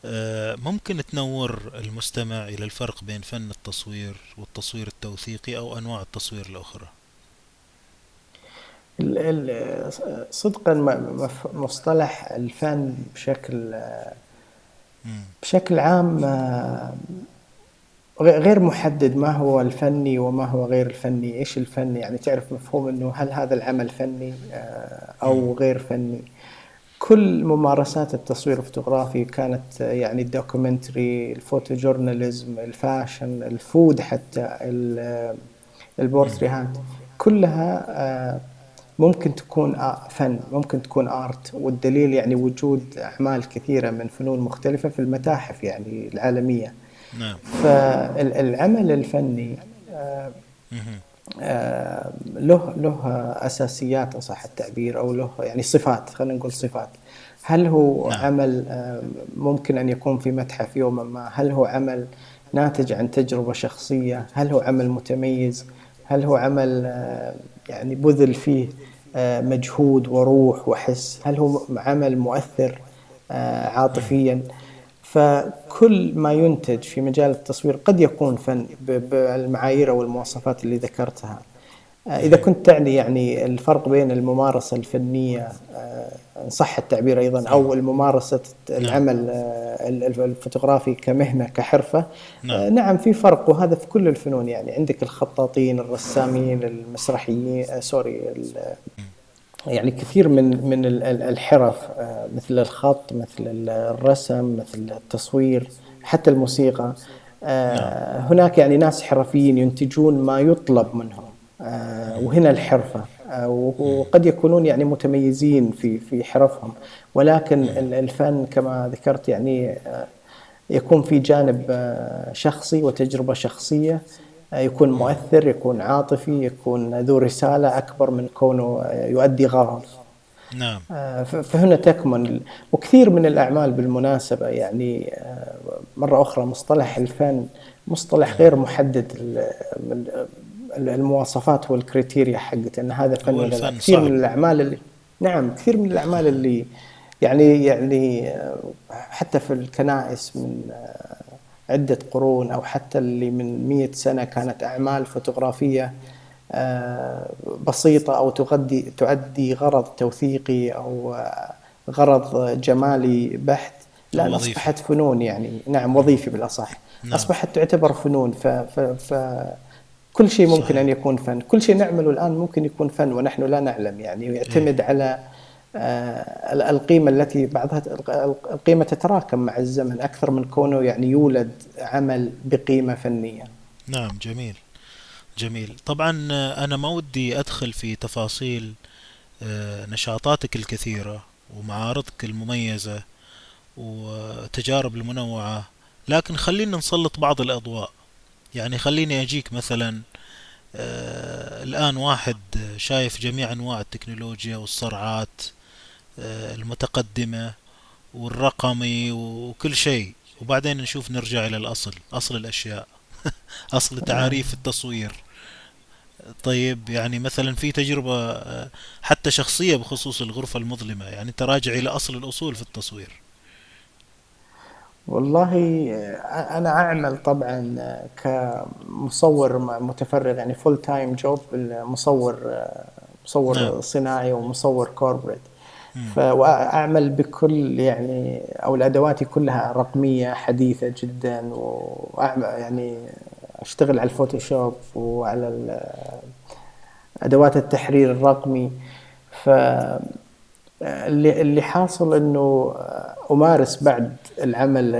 آه، ممكن تنور المستمع إلى الفرق بين فن التصوير والتصوير التوثيقي أو أنواع التصوير الأخرى؟ صدقا مصطلح الفن بشكل بشكل عام غير محدد ما هو الفني وما هو غير الفني إيش الفني؟ يعني تعرف مفهوم إنه هل هذا العمل فني آه، أو غير فني. كل ممارسات التصوير الفوتوغرافي كانت يعني ال documentary ال photojournalism ال fashion ال food حتى البورتريهات كلها آه، ممكن تكون فن ممكن تكون art. والدليل يعني وجود أعمال كثيرة من فنون مختلفة في المتاحف يعني العالمية. نعم. فالعمل الفني آه، آه، له له أساسيات إن صح التعبير أو له يعني صفات خلينا نقول صفات. هل هو نعم. عمل آه، ممكن أن يكون في متحف يوما ما؟ هل هو عمل ناتج عن تجربة شخصية؟ هل هو عمل متميز؟ هل هو عمل يعني بذل فيه مجهود وروح وحس. هل هو عمل مؤثر؟ عاطفيا. فكل ما ينتج في مجال التصوير قد يكون فن بالمعايير أو المواصفات اللي ذكرتها. آه، إذا كنت تعني يعني الفرق بين الممارسة الفنية آه، إن صح التعبير أيضا أو الممارسة نعم. العمل آه، الفوتوغرافي كمهنة كحرفة نعم. نعم في فرق وهذا في كل الفنون يعني عندك الخطاطين الرسامين المسرحيين sorry يعني كثير من من الحرف مثل الخط مثل الرسم مثل التصوير حتى الموسيقى نعم. هناك يعني ناس حرفيين ينتجون ما يطلب منهم وهنا الحرفة. وقد يكونون يعني متميزين في في حرفهم. ولكن الفن كما ذكرت يعني يكون في جانب شخصي وتجربة شخصية. يكون مؤثر يكون عاطفي يكون ذو رسالة أكبر من كونه يؤدي غرض. نعم. آه، فهنا تكمن. وكثير من الأعمال بالمناسبة يعني آه، مرة أخرى مصطلح الفن مصطلح غير محدد المواصفات وال criteria حقت أن هذا فن ولا لا كثير صعب. من الأعمال اللي نعم كثير من الأعمال اللي يعني يعني آه، حتى في الكنائس من عدة قرون أو حتى اللي من مئة سنة كانت أعمال فوتوغرافية آه، بسيطة أو تغدي تؤدي غرض توثيقي أو غرض جمالي بحت لا. أصبحت فنون يعني نعم وظيفي بالأصح نعم. أصبحت تعتبر فنون ف, ف, ف كل شيء ممكن صحيح. أن يكون فن. كل شيء نعمله الآن ممكن يكون فن ونحن لا نعلم. يعني ويعتمد إيه. على آه، القيمة التي بعضها القيمة تتراكم مع الزمن. أكثر من كونه يعني يولد عمل بقيمة فنية. نعم جميل. جميل. طبعا أنا ما ودي أدخل في تفاصيل آه، نشاطاتك الكثيرة ومعارضك المميزة وتجارب المنوعة لكن خلينا نسلط بعض الأضواء. يعني خليني أجيك مثلا الآن واحد شايف جميع أنواع التكنولوجيا والسرعات آه، المتقدمة والرقمي وكل شيء. وبعدين نشوف نرجع إلى الأصل أصل الأشياء أصل تعاريف التصوير. طيب يعني مثلا في تجربة آه، حتى شخصية بخصوص الغرفة المظلمة يعني تراجع إلى أصل الأصول في التصوير. والله آه، أنا أعمل طبعا كمصور متفرغ يعني full time job مصور مصور نعم. صناعي ومصور corporate فاعمل بكل يعني أو الادوات كلها رقمية حديثة جدا وأعمل يعني أشتغل على الفوتوشوب وعلى أدوات التحرير الرقمي. ف اللي اللي حاصل إنه امارس بعد العمل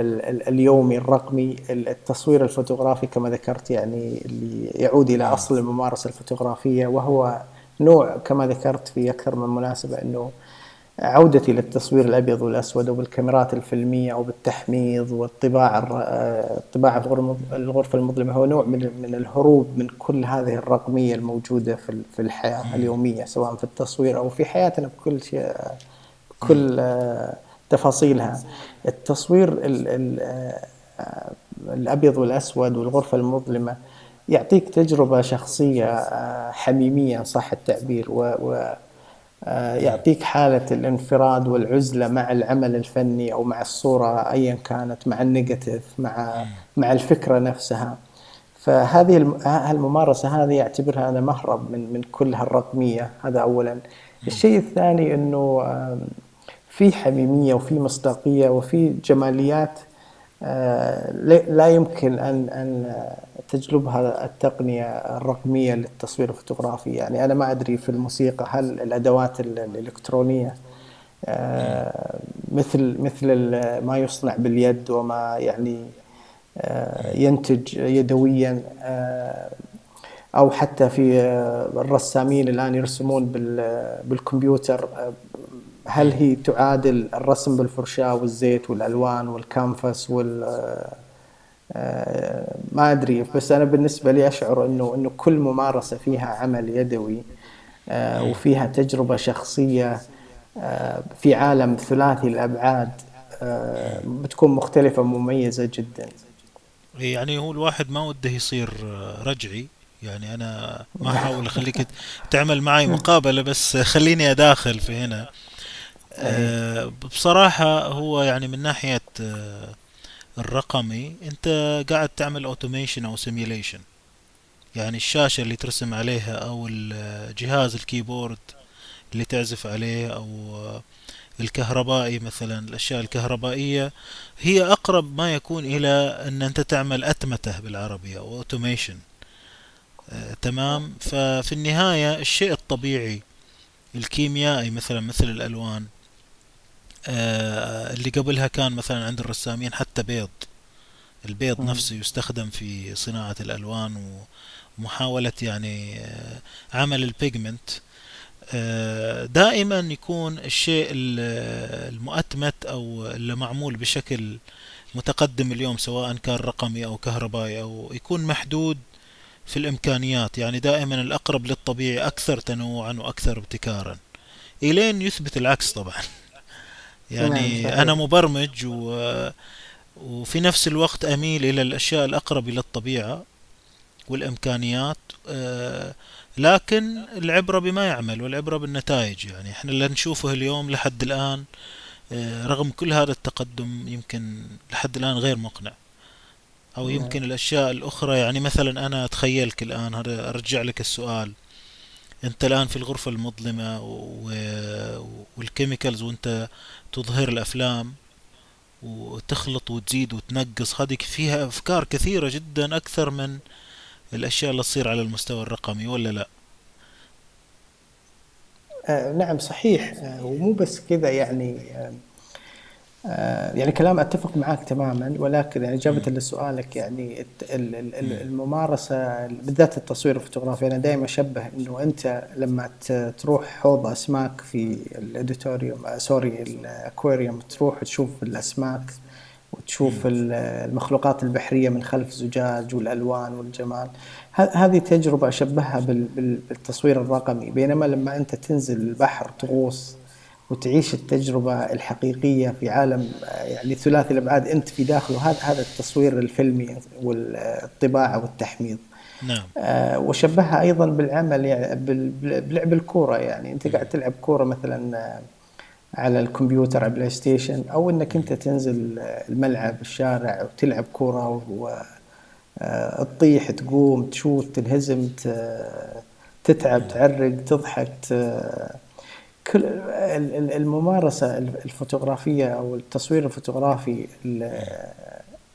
اليومي الرقمي التصوير الفوتوغرافي كما ذكرت يعني اللي يعود إلى أصل الممارسة الفوتوغرافية وهو نوع كما ذكرت في أكثر من مناسبة إنه عودتي للتصوير الأبيض والأسود وبالكاميرات الفيلمية أو بالتحميض والطباعه الطباعه في الغرفة المظلمة. هو نوع من من الهروب من كل هذه الرقمية الموجودة في في الحياة اليومية سواء في التصوير أو في حياتنا بكل شيء كل تفاصيلها. التصوير ال ال الأبيض والأسود والغرفة المظلمة يعطيك تجربة شخصية حميمية صح التعبير و آه، يعطيك حالة الانفراد والعزلة مع العمل الفني أو مع الصورة أيا كانت مع النيجاتيف مع مع الفكرة نفسها. فهذه الممارسة هذه أعتبرها أنا مهرب من من كل هالرقمية هذا أولا. الشيء الثاني أنه في حميمية وفي مصداقية وفي جماليات آه، لا يمكن أن أن تجلبها التقنية الرقمية للتصوير الفوتوغرافي. يعني أنا ما أدري في الموسيقى هل الأدوات الإلكترونية آه، مثل مثل ما يصنع باليد وما يعني آه، ينتج يدويا آه، أو حتى في الرسامين الآن يرسمون بالكمبيوتر هل هي تعادل الرسم بالفرشاة والزيت والألوان والكانفاس وال ما أدري. بس أنا بالنسبة لي أشعر إنه إنه كل ممارسة فيها عمل يدوي وفيها تجربة شخصية في عالم ثلاثي الأبعاد آه، بتكون مختلفة مميزة جدا. يعني هو الواحد ما وده يصير رجعي. يعني أنا ما أحاول أخليك تعمل معي مقابلة بس خليني أداخل في هنا. آه، بصراحة هو يعني من ناحية آه، الرقمي انت قاعد تعمل automation أو simulation يعني الشاشة اللي ترسم عليها أو الجهاز ال keyboard اللي تعزف عليه أو الكهربائي مثلا الأشياء الكهربائية هي أقرب ما يكون إلى أن أنت تعمل أتمتة بالعربية أو automation آه تمام؟ ففي النهاية الشيء الطبيعي الكيميائي مثلا مثل الألوان آه اللي قبلها كان مثلا عند الرسامين حتى بيض. البيض نفسه يستخدم في صناعة الألوان ومحاولة يعني آه، عمل البيجمنت آه، دائما يكون الشيء المؤتمت أو اللي معمول بشكل متقدم اليوم سواء كان رقمي أو كهربائي أو يكون محدود في الإمكانيات. يعني دائما الأقرب للطبيعي أكثر تنوعا وأكثر ابتكارا. إلين يثبت العكس طبعا. يعني نعم، أنا مبرمج و وفي نفس الوقت أميل إلى الأشياء الأقرب إلى الطبيعة والإمكانيات أه لكن العبرة بما يعمل والعبرة بالنتائج يعني. إحنا اللي نشوفه اليوم لحد الآن آه، رغم كل هذا التقدم يمكن لحد الآن غير مقنع. أو نعم. يمكن الأشياء الأخرى يعني مثلا أنا أتخيلك الآن هذا أرجع لك السؤال. أنت الآن في الغرفة المظلمة والكيميكالز وأنت تظهر الأفلام وتخلط وتزيد وتنقص هذه فيها أفكار كثيرة جدا أكثر من الأشياء اللي تصير على المستوى الرقمي ولا لا؟ آه نعم صحيح آه ومو بس كذا يعني آه يعني كلام أتفق معك تماما ولكن يعني إجابة لسؤالك يعني الممارسة بالذات التصوير الفوتوغرافي أنا دائما أشبه إنه أنت لما تروح حوض أسماك في ال auditorium آه، sorry ال aquarium تروح تشوف الأسماك وتشوف المخلوقات البحرية من خلف زجاج والألوان والجمال. هذه تجربة أشبهها بالتصوير الرقمي بينما لما أنت تنزل البحر تغوص وتعيش التجربة الحقيقية في عالم يعني ثلاثي الأبعاد أنت في داخله. هذا هذا التصوير الفيلمي والطباعة والتحميض. نعم. آه وشبهها أيضا بالعمل يعني بلعب الكورة يعني. أنت قاعد تلعب كورة مثلا على الكمبيوتر على البلاي ستيشن أو إنك أنت تنزل الملعب الشارع وتلعب كورة وتطيح تقوم تشوت تنهزم تتعب تعرق تضحك كل الممارسة الفوتوغرافية أو التصوير الفوتوغرافي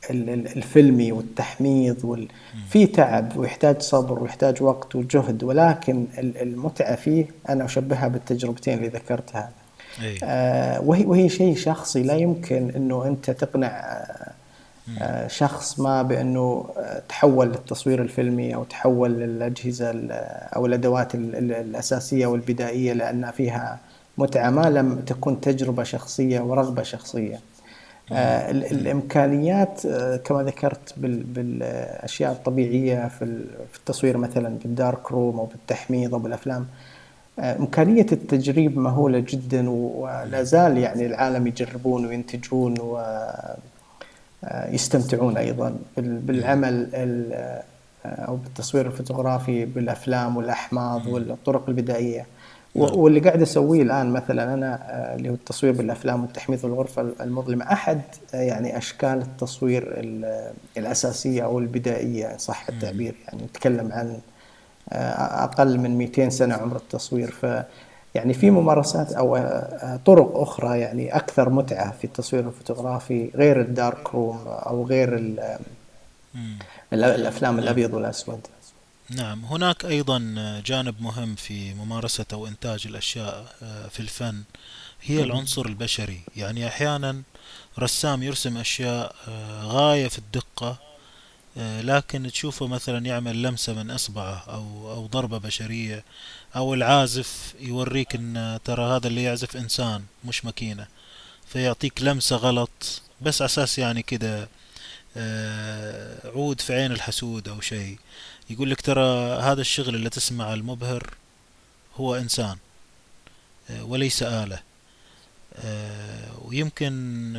الفيلمي والتحميض في تعب ويحتاج صبر ويحتاج وقت وجهد ولكن المتعة فيه أنا أشبهها بالتجربتين اللي ذكرتها إيه. آه وهي وهي شيء شخصي لا يمكن إنه أنت تقنع شخص ما بأنه آه، تحول للتصوير الفيلمي أو تحول للأجهزة أو الأدوات الأساسية والبدائية لأن فيها متعة ما لم تكن تجربة شخصية ورغبة شخصية. آه الإمكانيات آه كما ذكرت بالأشياء الطبيعية في التصوير مثلا بالدارك روم أو بالتحميض أو بالأفلام إمكانية التجريب مهولة جدا ولا زال يعني العالم يجربون وينتجون ويستمتعون أيضا بالعمل أو بالتصوير الفوتوغرافي بالأفلام والأحماض والطرق البدائية. نعم. واللي قاعد أسويه الآن مثلا أنا اللي هو التصوير بالأفلام والتحميض والغرفة المظلمة أحد يعني أشكال التصوير الأساسية أو البدائية صح التعبير يعني نتكلم عن آه، أقل من 200 سنة عمر التصوير. ف يعني في ممارسات أو آه، طرق أخرى يعني أكثر متعة في التصوير الفوتوغرافي غير ال dark room أو غير الأفلام الأبيض والأسود. نعم. هناك أيضا جانب مهم في ممارسة أو إنتاج الأشياء آه، في الفن هي العنصر البشري. يعني أحيانا رسام يرسم أشياء آه، غاية في الدقة آه، لكن تشوفه مثلا يعمل لمسة من إصبعه أو أو ضربة بشرية. أو العازف يوريك إن ترى هذا اللي يعزف إنسان مش ماكينة. فيعطيك لمسة غلط بس أساس يعني كده آه، عود في عين الحسود أو شيء. يقول لك ترى هذا الشغل اللي تسمع المبهر هو إنسان آه، وليس آلة. آه، ويمكن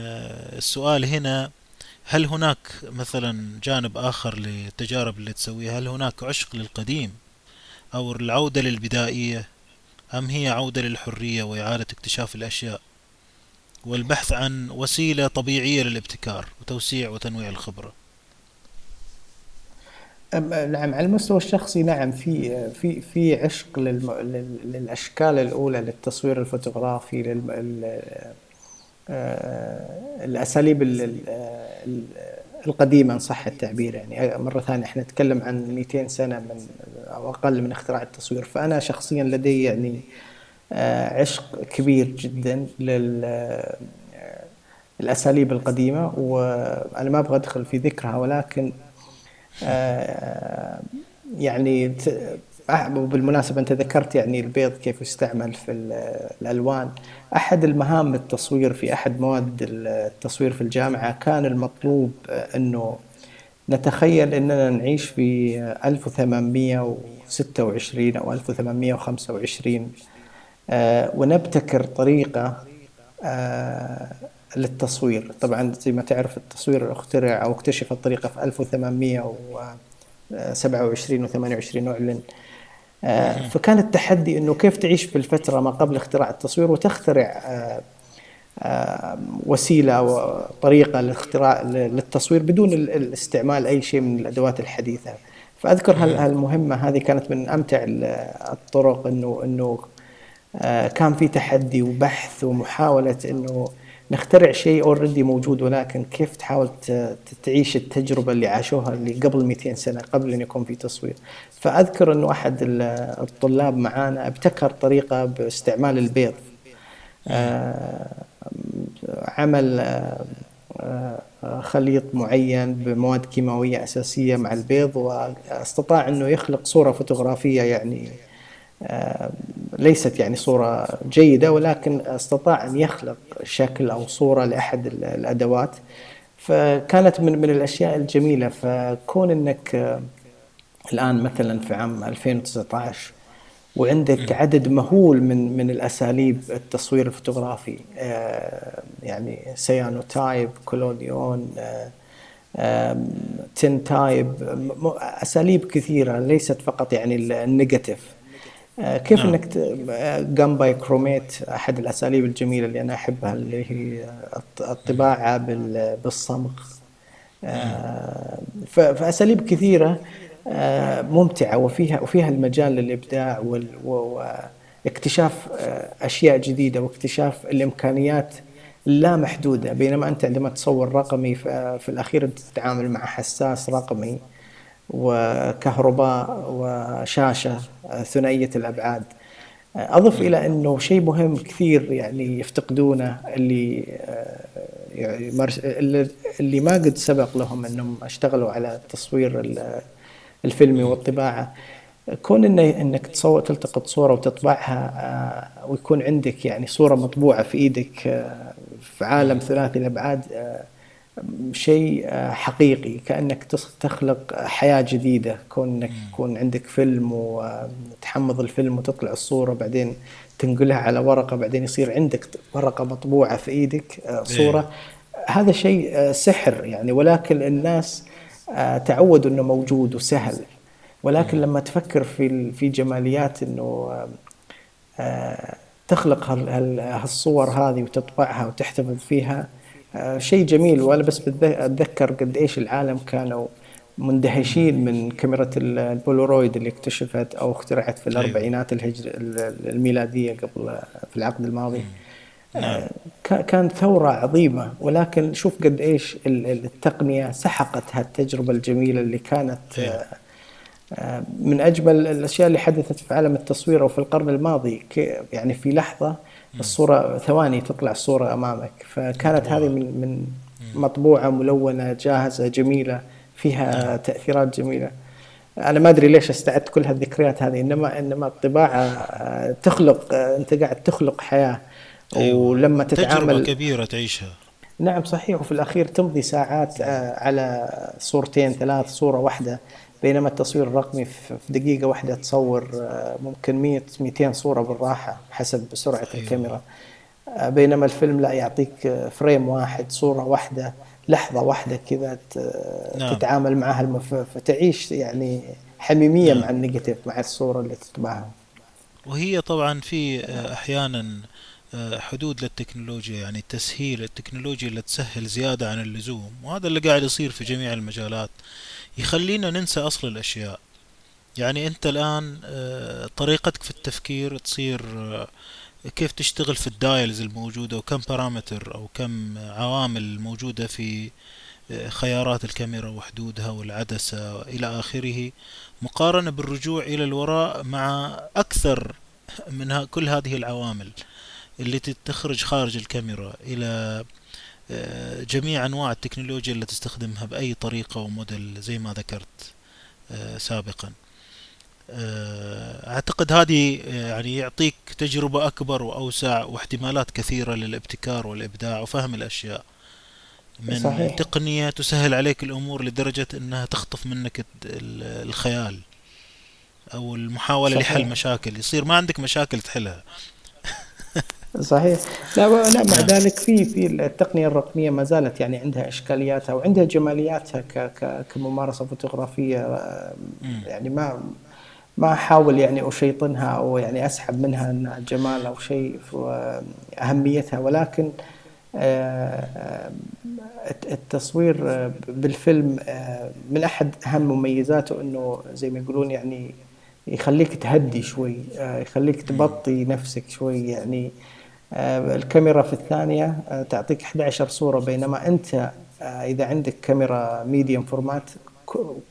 السؤال هنا هل هناك مثلا جانب آخر للتجارب اللي تسويها؟ هل هناك عشق للقديم؟ أو العودة للبدائية أم هي عودة للحرية وإعادة اكتشاف الأشياء؟ والبحث عن وسيلة طبيعية للابتكار وتوسيع وتنويع الخبرة. نعم على المستوى الشخصي نعم في في في عشق للم... للأشكال الأولى للتصوير الفوتوغرافي لل... آه، الأساليب القديمة إن صح التعبير. يعني مرة ثانية إحنا نتكلم عن 200 سنة من أو أقل من اختراع التصوير. فأنا شخصيا لدي يعني آه، عشق كبير جدا لل آه، القديمة. وأنا ما أبغى أدخل في ذكرها ولكن آه، يعني وبالمناسبة أنت ذكرت يعني البيض كيف يستعمل في الألوان. أحد المهام التصوير في أحد مواد التصوير في الجامعة كان المطلوب أنه نتخيل أننا نعيش في 1826 أو 1825 آه، ونبتكر طريقة آه، للتصوير. طبعا زي ما تعرف التصوير اخترع أو اكتشف الطريقة في 1827 و 28 أعلن فكان التحدي إنه كيف تعيش في الفترة ما قبل اختراع التصوير وتخترع وسيلة وطريقه للاختراع للتصوير بدون الاستعمال أي شيء من الأدوات الحديثة. فأذكر هالمهمة هذه كانت من أمتع الطرق إنه إنه آه، كان في تحدي وبحث ومحاولة إنه نخترع شيء اوريدي موجود ولكن كيف تحاول تعيش التجربة اللي عاشوها اللي قبل 200 سنة قبل أن يكون في تصوير. فأذكر انه احد الطلاب معانا ابتكر طريقة باستعمال البيض. آه، عمل آه، خليط معين بمواد كيماوية أساسية مع البيض وأستطاع أنه يخلق صورة فوتوغرافية يعني آه، ليست يعني صورة جيدة ولكن أستطاع أن يخلق شكل أو صورة لأحد الأدوات. فكانت من من الأشياء الجميلة. فكون أنك آه، الآن مثلا في عام 2019 وعندك عدد مهول من من الأساليب التصوير الفوتوغرافي آه، يعني cyanotype collodion tintype أساليب كثيرة ليست فقط يعني ال negative. آه، كيف نعم. إنك gum bichromate أحد الأساليب الجميلة اللي أنا أحبها اللي هي الطباعة بالصمغ؟ آه، فأساليب كثيرة آه، ممتعة وفيها وفيها المجال للإبداع واكتشاف أشياء جديدة واكتشاف الإمكانيات لا محدودة. بينما أنت عندما تصور رقمي في الأخير أنت تتعامل مع حساس رقمي. وكهرباء وشاشة ثنائية الأبعاد. أضف إلى أنه شيء مهم كثير يعني يفتقدونه اللي يعني اللي ما قد سبق لهم أنهم اشتغلوا على التصوير الفيلمي والطباعة. كون إن إنك تصور تلتقط صورة وتطبعها ويكون عندك يعني صورة مطبوعة في إيدك في عالم ثلاثي الأبعاد شيء آه، حقيقي كأنك تخلق حياة جديدة كونك يكون عندك فيلم وتحمض الفيلم وتطلع الصورة بعدين تنقلها على ورقة بعدين يصير عندك ورقة مطبوعة في إيدك آه، صورة. إيه. هذا شيء آه، سحر يعني ولكن الناس تعودوا إنه موجود وسهل. ولكن لما تفكر في في جماليات إنه تخلق هالصور هذه وتطبعها وتحتفظ فيها آه، شيء جميل وأنا بس أتذكر قد إيش العالم كانوا مندهشين من كاميرا البولورويد اللي اكتشفت أو اخترعت في أيوه. الأربعينات الهجر الميلادية قبل في العقد الماضي نعم. كانت ثورة عظيمة ولكن شوف قد إيش التقنية سحقت هالتجربة الجميلة اللي كانت أيوه. آه، من أجمل الأشياء اللي حدثت في عالم التصوير أو في القرن الماضي يعني في لحظة الصورة ثواني تطلع الصورة أمامك. فكانت هذه مطبوعة من من مطبوعة ملونة جاهزة جميلة نعم فيها تأثيرات جميلة. أنا ما أدري ليش استعدت كل هالذكريات هذه إنما إنما الطباعة آه، تخلق آه، أنت قاعد تخلق حياة. أيوة. ولما تتعامل كبيرة تعيشها. نعم صحيح. وفي الأخير تمضي ساعات آه، على صورتين ثلاث صورة واحدة. بينما التصوير الرقمي في دقيقة واحدة تصور آه، ممكن 100 200 صورة بالراحة حسب سرعة أيوة الكاميرا. آه، بينما الفيلم لا يعطيك آه، frame واحد صورة واحدة لحظة واحدة كذا نعم. تتعامل معها المف... فتعيش يعني حميمية نعم. مع ال negative مع الصورة اللي تتبعها. وهي طبعا في أحيانا آه، حدود للتكنولوجيا يعني تسهيل التكنولوجيا اللي تسهل زيادة عن اللزوم وهذا اللي قاعد يصير في جميع المجالات. يخلينا ننسى أصل الأشياء. يعني أنت الآن آه، طريقتك في التفكير تصير آه، كيف تشتغل في ال dials الموجودة وكم parameter أو كم عوامل موجودة في آه، خيارات الكاميرا وحدودها والعدسة إلى آخره مقارنة بالرجوع إلى الوراء مع أكثر من كل هذه العوامل اللي تخرج خارج الكاميرا إلى جميع أنواع التكنولوجيا اللي تستخدمها بأي طريقة وموديل زي ما ذكرت آه، سابقا. آه، أعتقد هذه آه، يعني يعطيك تجربة أكبر وأوسع واحتمالات كثيرة للابتكار والإبداع وفهم الأشياء. من صحيح. تقنية تسهل عليك الأمور لدرجة أنها تخطف منك الخيال أو المحاولة لحل صحيح. مشاكل. يصير ما عندك مشاكل تحلها. صحيح لا لا مع نعم ذلك في في التقنية الرقمية ما زالت يعني عندها إشكالياتها وعندها جمالياتها ك ك كممارسة فوتوغرافية آه،. يعني ما ما أحاول يعني أشيطنها أو يعني أسحب منها إنها جمال أو شيء أهميتها ولكن آه، آه، الت- التصوير بالفيلم من أحد أهم مميزاته إنه زي ما يقولون يعني يخليك تهدي شوي يخليك. تبطي نفسك شوي يعني الكاميرا في الثانية آه، تعطيك 11 صورة بينما أنت آه، إذا عندك كاميرا medium format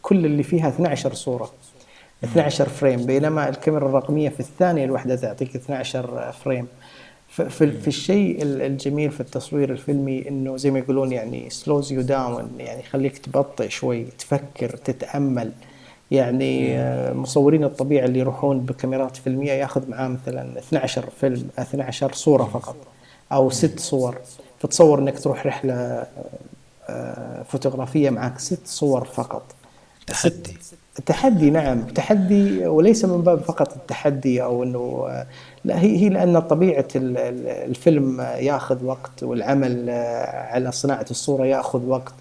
كل اللي فيها 12 صورة مم. 12 frame بينما الكاميرا الرقمية في الثانية الواحدة تعطيك 12 frame في في. الشيء ال- الجميل في التصوير الفيلمي إنه زي ما يقولون يعني slows you down يعني يخليك تبطئ شوي تفكر تتأمل يعني. آه، مصورين الطبيعة اللي يروحون بكاميرات فيلمية ياخذ معاه مثلا 12 فيلم 12 صورة مم. فقط أو. ست صور فتصور إنك تروح رحلة آه، فوتوغرافية معك ست صور فقط تحدي تحدي نعم تحدي وليس من باب فقط التحدي أو إنه آه، لا هي هي لأن طبيعة ال- ال- الفيلم ياخذ وقت والعمل على صناعة الصورة ياخذ وقت.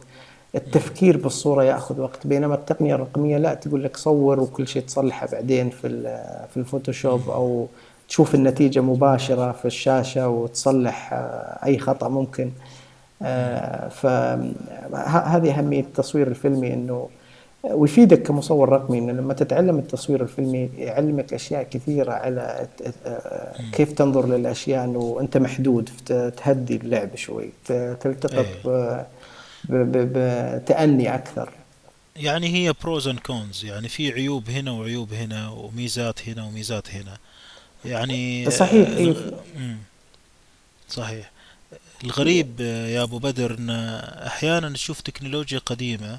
التفكير بالصورة يأخذ وقت بينما التقنية الرقمية لا تقول لك صور وكل شيء تصلحه بعدين في في الفوتوشوب. أو تشوف النتيجة مباشرة في الشاشة وتصلح آه، أي خطأ ممكن مم. فهذه أهمية التصوير الفيلمي أنه ويفيدك كمصور رقمي أنه لما تتعلم التصوير الفلمي يعلمك أشياء كثيرة على. كيف تنظر للأشياء أنه أنت محدود تهدي اللعب شوي تلتقط ب- بتأني أكثر. يعني هي pros and cons يعني في عيوب هنا وعيوب هنا وميزات هنا وميزات هنا. يعني صحيح إيه. صحيح. الغريب يا أبو بدر إن أحيانا تشوف تكنولوجيا قديمة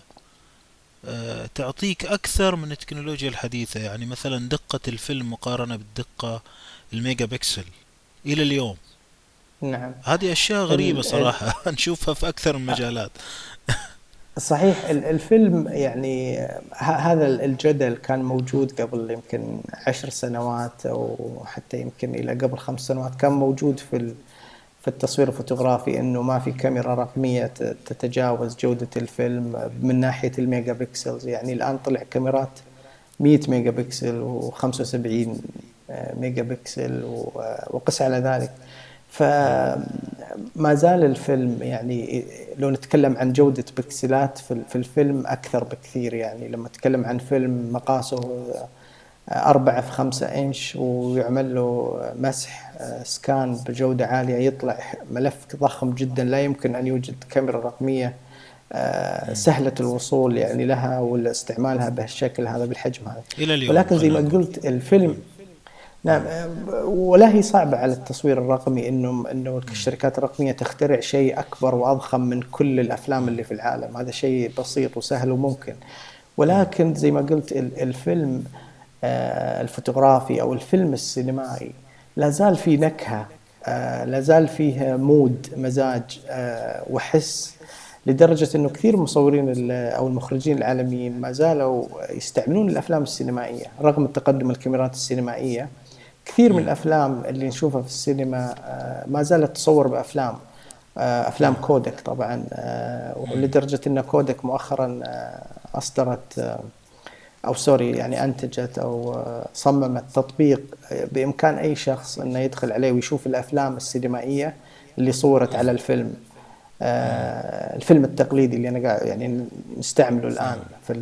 آه، تعطيك أكثر من التكنولوجيا الحديثة. يعني مثلا دقة الفيلم مقارنة بالدقة الميجا بكسل إلى اليوم. نعم. هذه أشياء ال- صراحة. نشوفها في أكثر من مجالات. صحيح ال- الفيلم يعني هذا الجدل كان موجود قبل يمكن عشر سنوات أو حتى يمكن إلى قبل خمس سنوات كان موجود في في التصوير الفوتوغرافي إنه ما في كاميرا رقمية ت- تتجاوز جودة الفيلم من ناحية ال megapixels يعني الآن طلع كاميرات 100 ميجا بكسل و75 ميجا بكسل و- وقس على ذلك. فما زال الفيلم يعني لو نتكلم عن جودة بكسلات في في الفيلم أكثر بكثير يعني. لما نتكلم عن فيلم مقاسه أربعة في خمسة إنش ويعمل له مسح scan بجودة عالية يطلع ملف ضخم جدا لا يمكن أن يوجد كاميرا رقمية آه،. سهلة الوصول يعني لها ولا استعمالها بهالشكل هذا بالحجم هذا. إلى اليوم ولكن زي ما قلت الفيلم نعم. ولا هي صعبة على التصوير الرقمي انه إنه الشركات الرقمية تخترع شيء أكبر وأضخم من كل الأفلام اللي في العالم، هذا شيء بسيط وسهل وممكن. ولكن زي ما قلت الفيلم آه، الفوتوغرافي أو الفيلم السينمائي لا زال فيه نكهة آه، لا زال فيه mood مزاج آه، وحس لدرجة إنه كثير مصورين أو المخرجين العالميين ما زالوا يستعملون الأفلام السينمائية رغم التقدم الكاميرات السينمائية. كثير من الأفلام اللي نشوفها في السينما آه، ما زالت تصور بأفلام آه، أفلام كودك طبعا آه، ولدرجة إن كودك مؤخرا أصدرت أو سوري يعني أنتجت أو صممت تطبيق بإمكان أي شخص إنه يدخل عليه ويشوف الأفلام السينمائية اللي صورت على الفيلم الفيلم التقليدي اللي أنا قاعد يعني نستعمله الآن في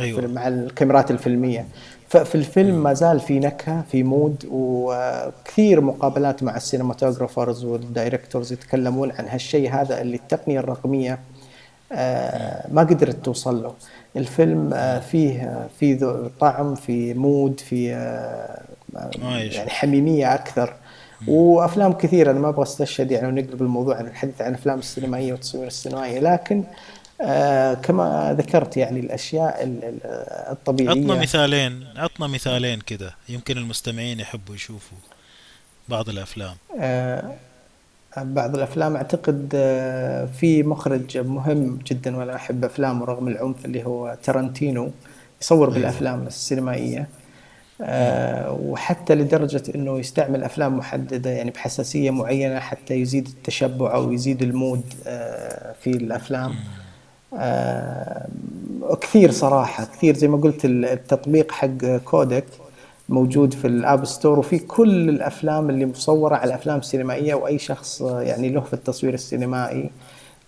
أيوة. مع الكاميرات الفيلمية. ففي الفيلم ما زال في نكهة في mood وكثير مقابلات مع ال cinematographers وال directors يتكلمون عن هالشيء هذا اللي التقنية الرقمية آه، ما قدرت توصل له. الفيلم آه، فيه في طعم في mood في آه، يعني حميمية أكثر. وأفلام كثيره أنا ما أبغى أستشهد يعني ونقلب الموضوع عن الحديث عن الافلام السينمائية والتصوير السينمائي لكن آه كما ذكرت يعني الأشياء الطبيعية. عطنا مثالين عطنا مثالين كده يمكن المستمعين يحبوا يشوفوا بعض الأفلام. آه بعض الأفلام أعتقد آه في مخرج مهم جدا وأنا أحب أفلامه رغم العنف اللي هو ترنتينو يصور أيوه. بالأفلام السينمائية. آه وحتى لدرجة أنه يستعمل أفلام محددة يعني بحساسية معينة حتى يزيد التشبع أو يزيد ال mood آه في الأفلام. كثير صراحة كثير زي ما قلت التطبيق حق كودك موجود في ال App Store وفي كل الأفلام اللي مصورة على أفلام سينمائية وأي شخص يعني له في التصوير السينمائي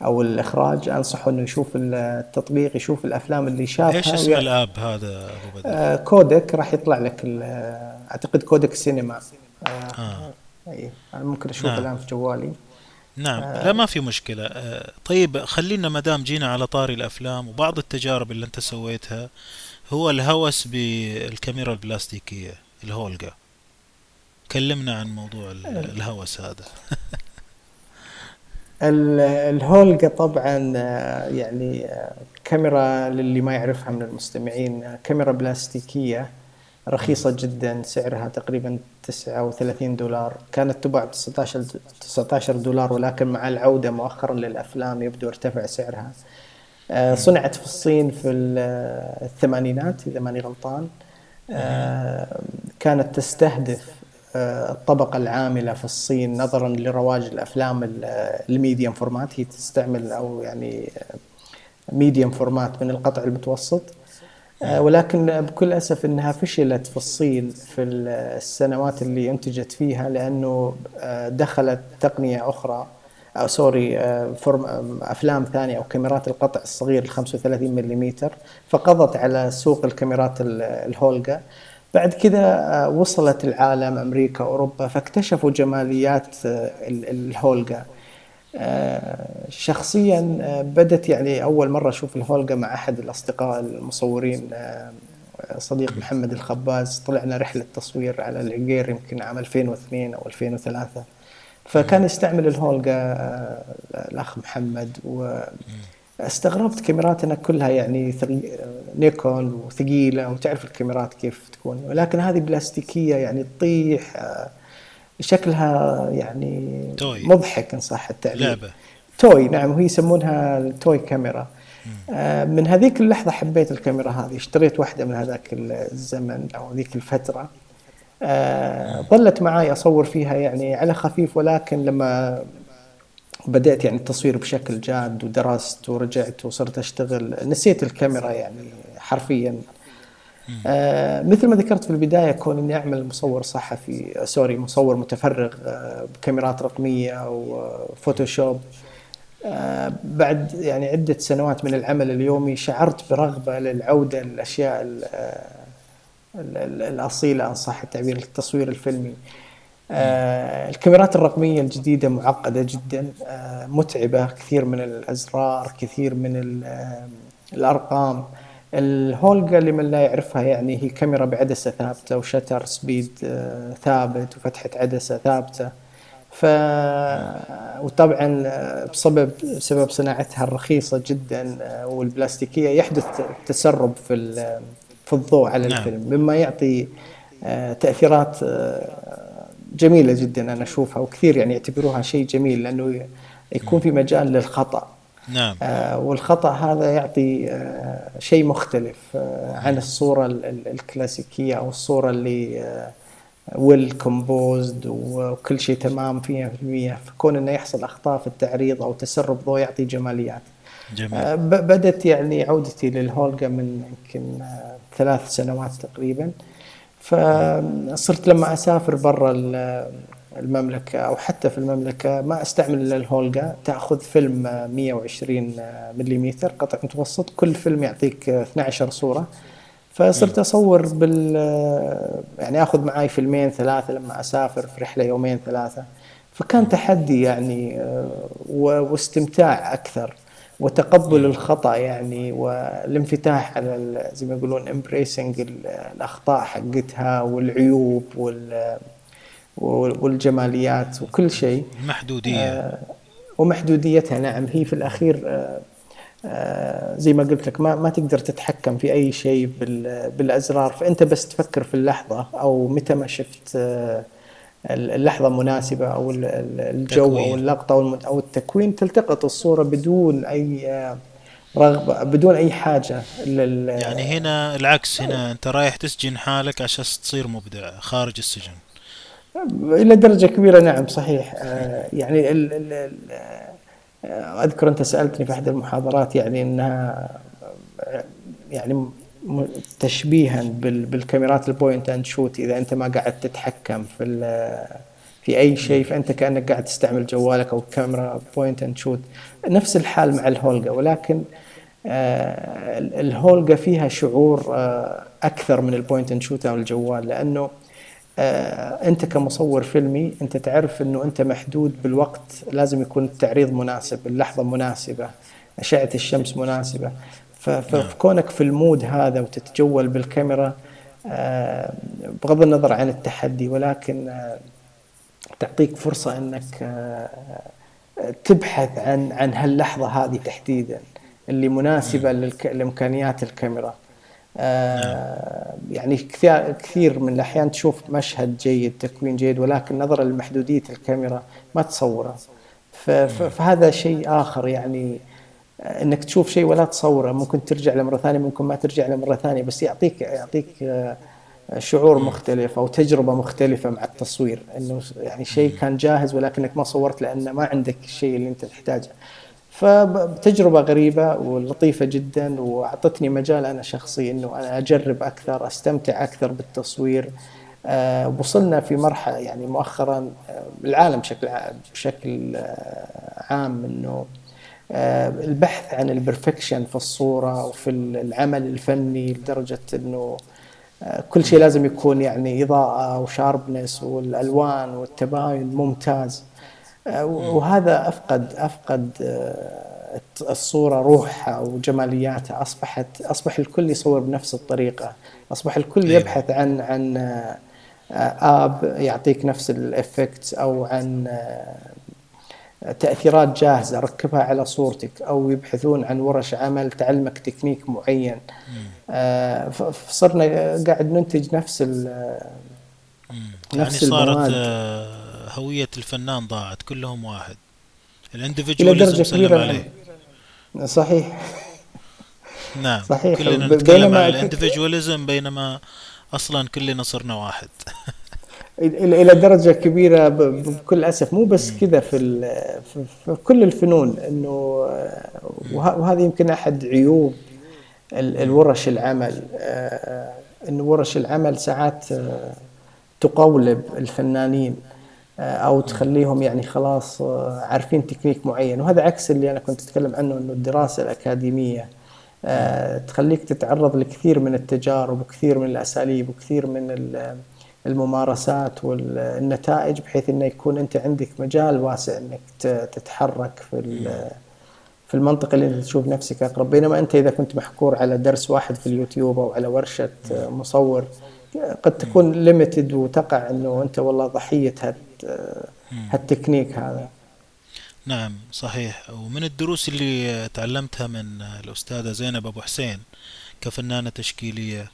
أو الإخراج أنصحه إنه يشوف التطبيق يشوف الأفلام اللي شافها إيش اسم الأب هذا أبو بدر؟ آه كودك راح يطلع لك أعتقد كودك سينما آه, آه. اي ممكن اشوفه نعم. الآن في جوالي نعم آه. لا ما في مشكلة. آه طيب خلينا ما دام جينا على طاري الأفلام وبعض التجارب اللي أنت سويتها هو الهوس بالكاميرا البلاستيكية الهولجا كلمنا عن موضوع الهوس هذا. الهولجا طبعا آه، يعني آه، كاميرا للي ما يعرفها من المستمعين آه، كاميرا بلاستيكية. رخيصة جدا سعرها تقريبا 39 دولار. كانت تباع ب 19 19 دولار ولكن مع العودة مؤخرا للأفلام يبدو ارتفع سعرها. آه، صنعت في الصين في الثمانينات إذا ماني غلطان. آه، كانت تستهدف آه، الطبقة العاملة في الصين نظرا لرواج الأفلام ال medium format هي تستعمل أو يعني medium format من القطع المتوسط. ولكن بكل أسف إنها فشلت في الصين في السنوات اللي أنتجت فيها لأنه آه، دخلت تقنية أخرى sorry آه، form أفلام ثانية أو كاميرات القطع الصغير ال 35 ملم فقضت على سوق الكاميرات الهولجا. بعد كذا وصلت العالم أمريكا أوروبا فاكتشفوا جماليات الهولجا. شخصيا آه، بدت يعني أول مرة أشوف الهولجا مع أحد الأصدقاء المصورين آه، صديق محمد الخباز. طلعنا رحلة تصوير على العقير يمكن عام 2002 أو 2003 فكان يستعمل الهولجا آه، الأخ محمد واستغربت كاميراتنا كلها يعني نيكون وثقيلة وتعرف الكاميرات كيف تكون. ولكن هذه بلاستيكية يعني تطيح شكلها يعني توي. مضحك إن صح التعبير. لعبة. توي نعم وهي يسمونها التوي كاميرا. آه من هذيك اللحظة حبيت الكاميرا هذه. اشتريت واحدة من هذاك الزمن أو ذيك الفترة. آه ظلت معي أصور فيها يعني على خفيف ولكن لما بدأت يعني التصوير بشكل جاد ودرست ورجعت وصرت أشتغل نسيت الكاميرا يعني حرفيا. آه مثل ما ذكرت في البداية كون إني أعمل مصور صحفي آه، سوري مصور متفرغ آه بكاميرات رقمية أو آه آه بعد يعني عدة سنوات من العمل اليومي شعرت برغبة للعودة للأشياء آه، الأصيلة ان صح التعبير التصوير الفيلمي. الكاميرات الرقمية الجديدة معقدة جدا متعبة كثير من الأزرار كثير من الأرقام الهولجا لمن لا يعرفها يعني هي كاميرا بعدسة ثابتة وشتر سبيد آه، ثابت وفتحة عدسة ثابتة ف وطبعا آه، بسبب سبب صناعتها الرخيصة جدا آه، والبلاستيكية يحدث تسرب في في الضوء على نعم. الفيلم مما يعطي تأثيرات جميلة جدا أنا أشوفها وكثير يعني يعتبروها شيء جميل لأنه يكون في مجال للخطأ نعم. آه والخطأ هذا يعطي آه شيء مختلف آه عن الصورة الكلاسيكية أو الصورة اللي آه ويل كومبوزد وكل شيء تمام فيها في المية فكون إنه يحصل أخطاء في التعريض أو تسرب ضوء يعطي جماليات. جميل. آه بدت يعني عودتي للهولجا من يمكن آه ثلاث سنوات تقريبا. فصرت لما أسافر برا المملكة أو حتى في المملكة ما أستعمل إلا الهولجا. تأخذ فيلم 120 ملم قطع متوسط. كل فيلم يعطيك 12 صورة. فصرت أصور بال يعني أخذ معاي فيلمين ثلاثة لما أسافر في رحلة يومين ثلاثة. فكان تحدي يعني واستمتاع أكثر وتقبل الخطأ يعني والانفتاح على زي ما يقولون embracing الأخطاء حقتها والعيوب وال والجماليات وكل شيء. المحدودية. آه ومحدوديتها نعم هي في الأخير آه آه زي ما قلت لك ما ما تقدر تتحكم في أي شيء بالأزرار. فأنت بس تفكر في اللحظة أو متى ما شفت آه اللحظة مناسبة أو الجو تكوين. أو اللقطة أو التكوين. تلتقط الصورة بدون أي آه، رغبة بدون أي حاجة يعني هنا العكس هنا أنت رايح تسجن حالك عشان تصير مبدع خارج السجن. إلى درجة كبيرة نعم صحيح. آه، يعني ال ال آه، أذكر أنت سألتني في أحد المحاضرات يعني إنها يعني تشبيها بالكاميرات ال point and shoot إذا أنت ما قاعد تتحكم في في أي شيء فأنت كأنك قاعد تستعمل جوالك أو كاميرا point and shoot. نفس الحال مع الهولجا ولكن آه، الهولجا فيها شعور أكثر من ال point and shoot أو الجوال لأنه آه، أنت كمصور فيلمي أنت تعرف إنه أنت محدود بالوقت لازم يكون التعريض مناسب اللحظة مناسبة أشعة الشمس مناسبة. فكونك في ال mood هذا وتتجول بالكاميرا آه، بغض النظر عن التحدي ولكن آه، تعطيك فرصة إنك تبحث عن عن هاللحظة هذه تحديدا اللي مناسبة لإمكانيات الكاميرا. آه يعني كثير كثير من الأحيان تشوف مشهد جيد تكوين جيد ولكن نظرا لمحدودية الكاميرا ما تصوره. فهذا شيء آخر يعني آه، إنك تشوف شيء ولا تصوره. ممكن ترجع له مرة ثانية ممكن ما ترجع له مرة ثانية بس يعطيك يعطيك آه، شعور مختلف أو تجربة مختلفة مع التصوير. إنه يعني شيء كان جاهز ولكنك ما صورت لأنه ما عندك الشيء اللي أنت تحتاجه. فتجربة غريبة ولطيفة جدا وأعطتني مجال أنا شخصي أنه أنا أجرب أكثر أستمتع أكثر بالتصوير. أه وصلنا في مرحلة يعني مؤخرا آه، العالم بشكل بشكل آه، عام أنه أه البحث عن البرفكشن في الصورة وفي العمل الفني لدرجة أنه آه، كل شيء لازم يكون يعني إضاءة وشاربنس والألوان والتباين ممتاز. وهذا افقد أفقد آه، الصورة روحها وجمالياتها اصبحت أصبح الكل يصور بنفس الطريقة. أصبح الكل أيوة. يبحث عن عن آه، app يعطيك نفس ال effects أو عن آه، تأثيرات جاهزة. ركبها على صورتك أو يبحثون عن ورش عمل تعلمك تكنيك معين. فصرنا قاعد ننتج نفس ال نفس يعني صارت هوية الفنان ضاعت كلهم واحد. الاندفجواليزم سلم عليه. صحيح. نعم صحيح. كلنا نتكلم عن الاندفجواليزم بينما أصلا كلنا صرنا واحد. إلى درجة كبيرة بكل أسف. مو بس كذا في, في كل الفنون إنه وهذا يمكن أحد عيوب الورش العمل. آه، انه ورش العمل ساعات آه، تقولب الفنانين. أو تخليهم يعني خلاص آه، عارفين تكنيك معين. وهذا عكس اللي أنا كنت أتكلم عنه إنه الدراسة الأكاديمية آه، تخليك تتعرض لكثير من التجارب وكثير من الأساليب وكثير من الممارسات والنتائج بحيث إنه يكون أنت عندك مجال واسع إنك تتحرك في في المنطقة اللي أنت تشوف نفسك أقرب. بينما أنت إذا كنت محكور على درس واحد في اليوتيوب أو على ورشة مصور قد تكون limited وتقع إنه أنت والله ضحية هالتكنيك هذا. نعم صحيح. ومن الدروس اللي تعلمتها من الأستاذة زينب أبو حسين كفنانة تشكيلية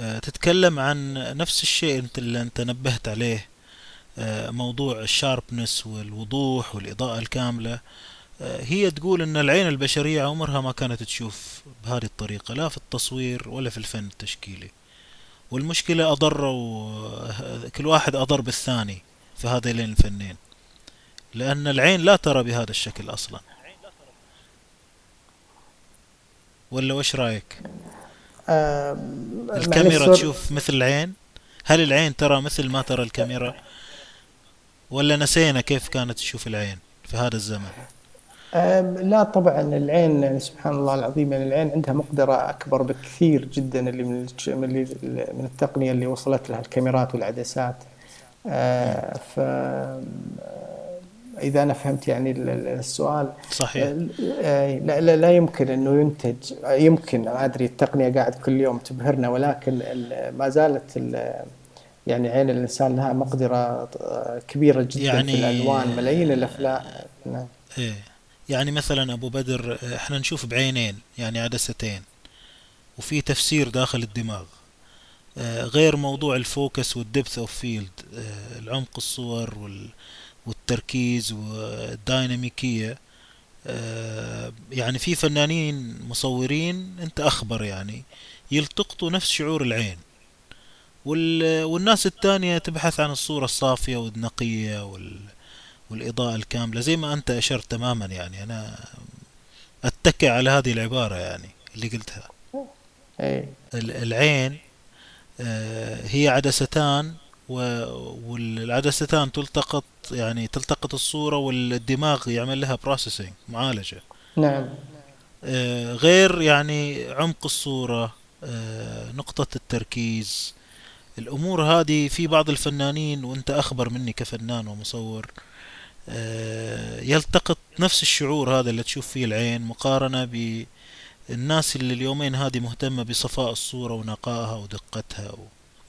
آه، تتكلم عن نفس الشيء اللي انت نبهت عليه آه، موضوع ال sharpness والوضوح والإضاءة الكاملة. آه، هي تقول إن العين البشرية عمرها ما كانت تشوف بهذه الطريقة لا في التصوير ولا في الفن التشكيلي. والمشكلة أضروا كل واحد أضر بالثاني. في هذين الفنين لأن العين لا ترى بهذا الشكل أصلا. ولا وش رأيك؟ آه الكاميرا تشوف مثل العين؟ هل العين ترى مثل ما ترى الكاميرا؟ ولا نسينا كيف كانت تشوف العين في هذا الزمن؟ لا طبعا العين يعني سبحان الله العظيم يعني العين عندها مقدرة أكبر بكثير جدا اللي من من التقنية اللي وصلت لها الكاميرات والعدسات. ف إذا أنا فهمت يعني السؤال صحيح. آه، لا, لا, لا يمكن إنه ينتج يمكن ما أدري التقنية قاعد كل يوم تبهرنا ولكن ما زالت يعني عين الإنسان لها مقدرة كبيرة جدا يعني في الألوان ملايين الأفلام. نعم. إيه. يعني مثلا أبو بدر إحنا نشوف بعينين يعني عدستين وفي تفسير داخل الدماغ. آه، غير موضوع ال focus وال depth of field العمق الصور وال والتركيز والديناميكية. آه، يعني في فنانين مصورين انت اخبر يعني يلتقطوا نفس شعور العين. والناس التانية تبحث عن الصورة الصافية والنقية والإضاءة الكاملة زي ما أنت أشرت تماما يعني. أنا أتكئ على هذه العبارة يعني اللي قلتها. إيه. العين آه، هي عدستان والعدستان تلتقط يعني تلتقط الصورة والدماغ يعمل لها بروسيسنج معالجة. نعم. آه، غير يعني عمق الصورة آه، نقطة التركيز. الأمور هذه في بعض الفنانين وأنت أخبر مني كفنان ومصور آه، يلتقط نفس الشعور هذا اللي تشوف فيه العين مقارنة بالناس اللي اليومين هذه مهتمة بصفاء الصورة ونقائها ودقتها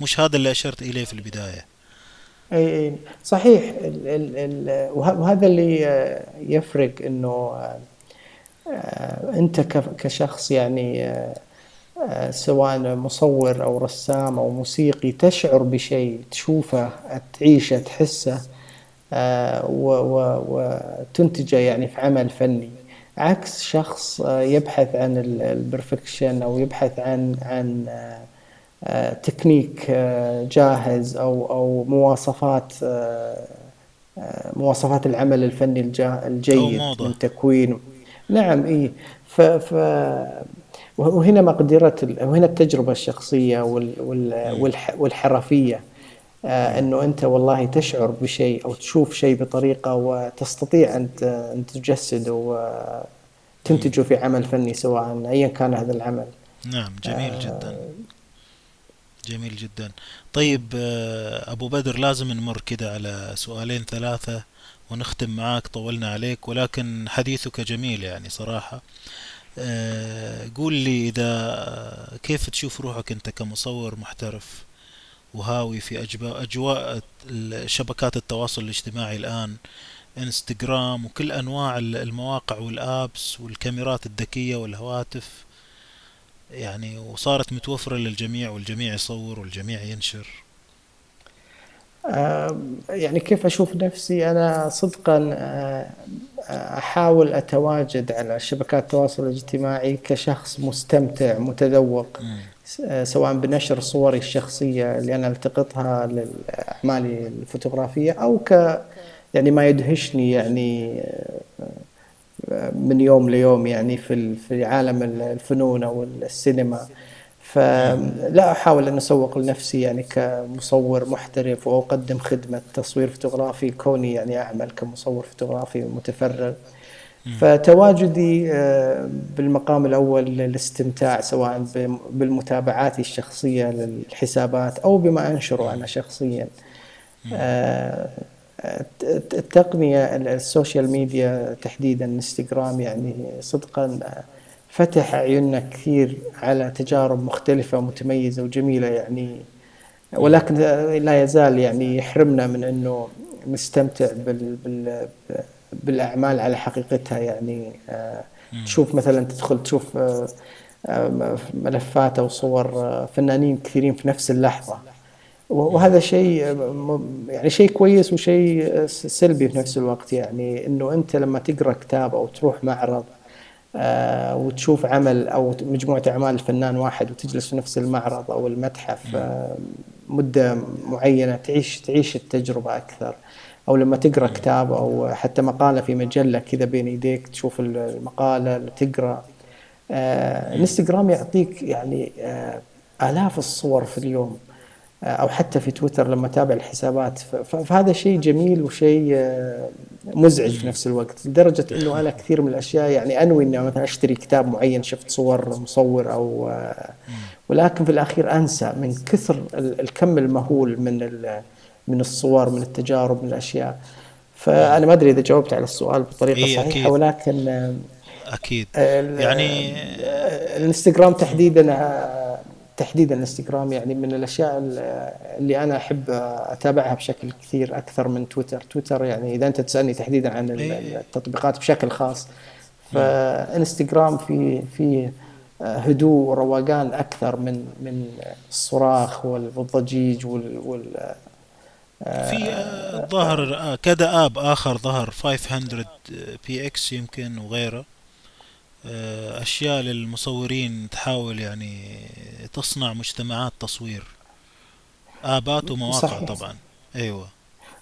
مش هذا اللي أشرت إليه في البداية. اي أي صحيح. ال ال ال وهذا اللي يفرق إنه آه، أنت كشخص يعني آه، آه، سواء مصور أو رسام أو موسيقي تشعر بشيء تشوفه تعيشه تحسه وتنتجه يعني في عمل فني. عكس شخص يبحث عن ال perfection أو يبحث عن عن آه، تكنيك آه، جاهز أو أو مواصفات آه، مواصفات العمل الفني الجيد من تكوين. نعم اي ف, ف وهنا مقدرة وهنا التجربة الشخصية والحرفية. إنه أنت والله تشعر بشيء أو تشوف شيء بطريقة وتستطيع أن تجسده وتنتجه في عمل فني سواء ايا كان هذا العمل. نعم جميل جدا. جميل جدا. طيب آه، أبو بدر لازم نمر كده على سؤالين ثلاثة ونختم معاك طولنا عليك ولكن حديثك جميل يعني صراحة. آه، قول لي إذا كيف تشوف روحك أنت كمصور محترف؟ وهاوي في أجواء شبكات التواصل الاجتماعي الآن إنستغرام وكل أنواع المواقع والآبس والكاميرات الذكية والهواتف. يعني وصارت متوفرة للجميع والجميع يصور والجميع ينشر. يعني كيف أشوف نفسي؟ أنا صدقا آه، أحاول أتواجد على شبكات التواصل الاجتماعي كشخص مستمتع متذوق. آه، سواء بنشر صوري الشخصية اللي أنا ألتقطها لأعمالي الفوتوغرافية أو ك يعني ما يدهشني يعني آه، من يوم ليوم يعني في في عالم الفنون أو السينما. فلا أحاول أن أسوق لنفسي يعني كمصور محترف وأقدم خدمة تصوير فوتوغرافي كوني يعني أعمل كمصور فوتوغرافي متفرغ. فتواجدي آه، بالمقام الأول للاستمتاع سواء بالمتابعات الشخصية للحسابات أو بما أنشره أنا شخصيا. التقنية ال social media تحديدا إنستغرام يعني صدقا فتح عيوننا كثير على تجارب مختلفة متميزة وجميلة يعني ولكن لا يزال يعني يحرمنا من إنه نستمتع بال بال بالأعمال على حقيقتها يعني آه، تشوف مثلا تدخل تشوف آه، آه، ملفات أو صور فنانين كثيرين في نفس اللحظة. وهذا شيء يعني شيء كويس وشيء سلبي في نفس الوقت يعني إنه أنت لما تقرأ كتاب أو تروح معرض آه، وتشوف عمل أو مجموعة أعمال لفنان واحد وتجلس في نفس المعرض أو المتحف آه، مدة معينة تعيش تعيش التجربة أكثر. أو لما تقرأ كتاب أو حتى مقالة في مجلة كذا بين يديك تشوف المقالة تقرأ. آه، انستغرام يعطيك يعني آلاف الصور في اليوم. أو حتى في تويتر لما اتابع الحسابات. فهذا شيء جميل وشيء آه، مزعج في نفس الوقت لدرجة إنه أنا كثير من الأشياء يعني أنوي إني مثلا أشتري كتاب معين شفت صور مصور أو آه، ولكن في الأخير أنسى من كثر الكم المهول من من الصور من التجارب من الأشياء فأنا ما أدري إذا جاوبت على السؤال بطريقة إيه صحيحة أكيد. ولكن آه، أكيد يعني الانستغرام تحديدا تحديدا الانستغرام يعني من الأشياء اللي أنا أحب أتابعها بشكل كثير أكثر من تويتر، تويتر يعني إذا أنت تسألني تحديدا عن. التطبيقات بشكل خاص فإنستغرام في في هدوء وروقان أكثر من من الصراخ والضجيج وال, وال في ظهر كذا آب آخر ظهر 500 بي إكس يمكن وغيره. آه، أشياء للمصورين تحاول يعني تصنع مجتمعات تصوير. آبات ومواقع صحيح. طبعا. أيوه.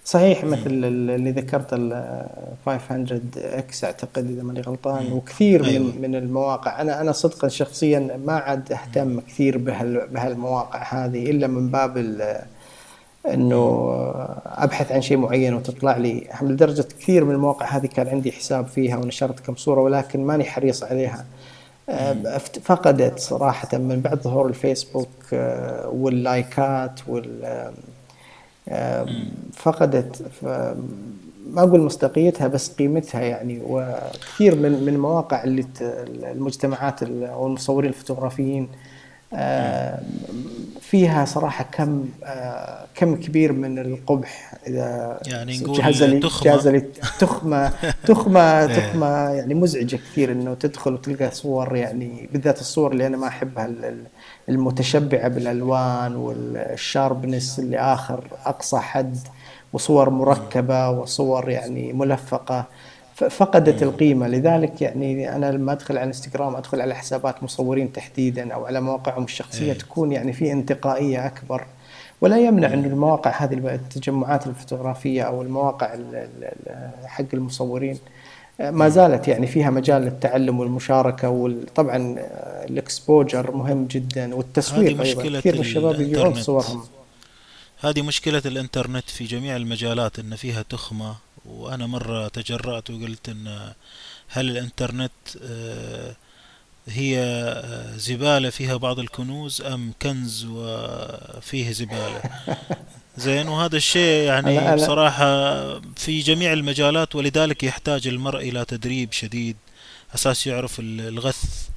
صحيح مثل اللي ذكرت ال 500 إكس أعتقد إذا ماني غلطان مم. وكثير أيوة. من من المواقع. أنا أنا صدقا شخصيا ما عاد أهتم كثير بهالمواقع هذه إلا من باب إنه أبحث عن شيء معين وتطلع لي. لدرجة كثير من المواقع هذه كان عندي حساب فيها ونشرت كم صورة ولكن ماني حريص عليها. فقدت صراحة من بعد ظهور الفيسبوك آه، واللايكات وال فقدت ما أقول مصداقيتها بس قيمتها يعني. وكثير من من المواقع اللي المجتمعات أو المصورين الفوتوغرافيين فيها صراحة كم آه، كم كبير من القبح إذا يعني نقول جهاز لي تخمة جهاز تخمة تخمة إيه. تخمة يعني مزعجة كثير إنه تدخل وتلقى صور يعني بالذات الصور اللي أنا ما أحبها المتشبعة بالألوان والشاربنس اللي آخر أقصى حد وصور مركبة وصور يعني ملفقة فقدت القيمة. لذلك يعني أنا لما أدخل على الانستغرام أدخل على حسابات مصورين تحديدا أو على مواقعهم الشخصية أي. تكون يعني في انتقائية أكبر. ولا يمنع أن المواقع هذه التجمعات الفوتوغرافية أو المواقع حق المصورين ما زالت يعني فيها مجال للتعلم والمشاركة وطبعا الإكسبوجر مهم جدا والتسويق أيضا. كثير من الشباب يبيعون صورهم. هذه مشكلة الإنترنت في جميع المجالات إن فيها تخمة. وأنا مرة تجرأت وقلت إن هل الإنترنت آه، هي آه، زبالة فيها بعض الكنوز أم كنز وفيه زبالة؟ زين وهذا الشيء يعني بصراحة في جميع المجالات ولذلك يحتاج المرء إلى تدريب شديد أساس يعرف الغث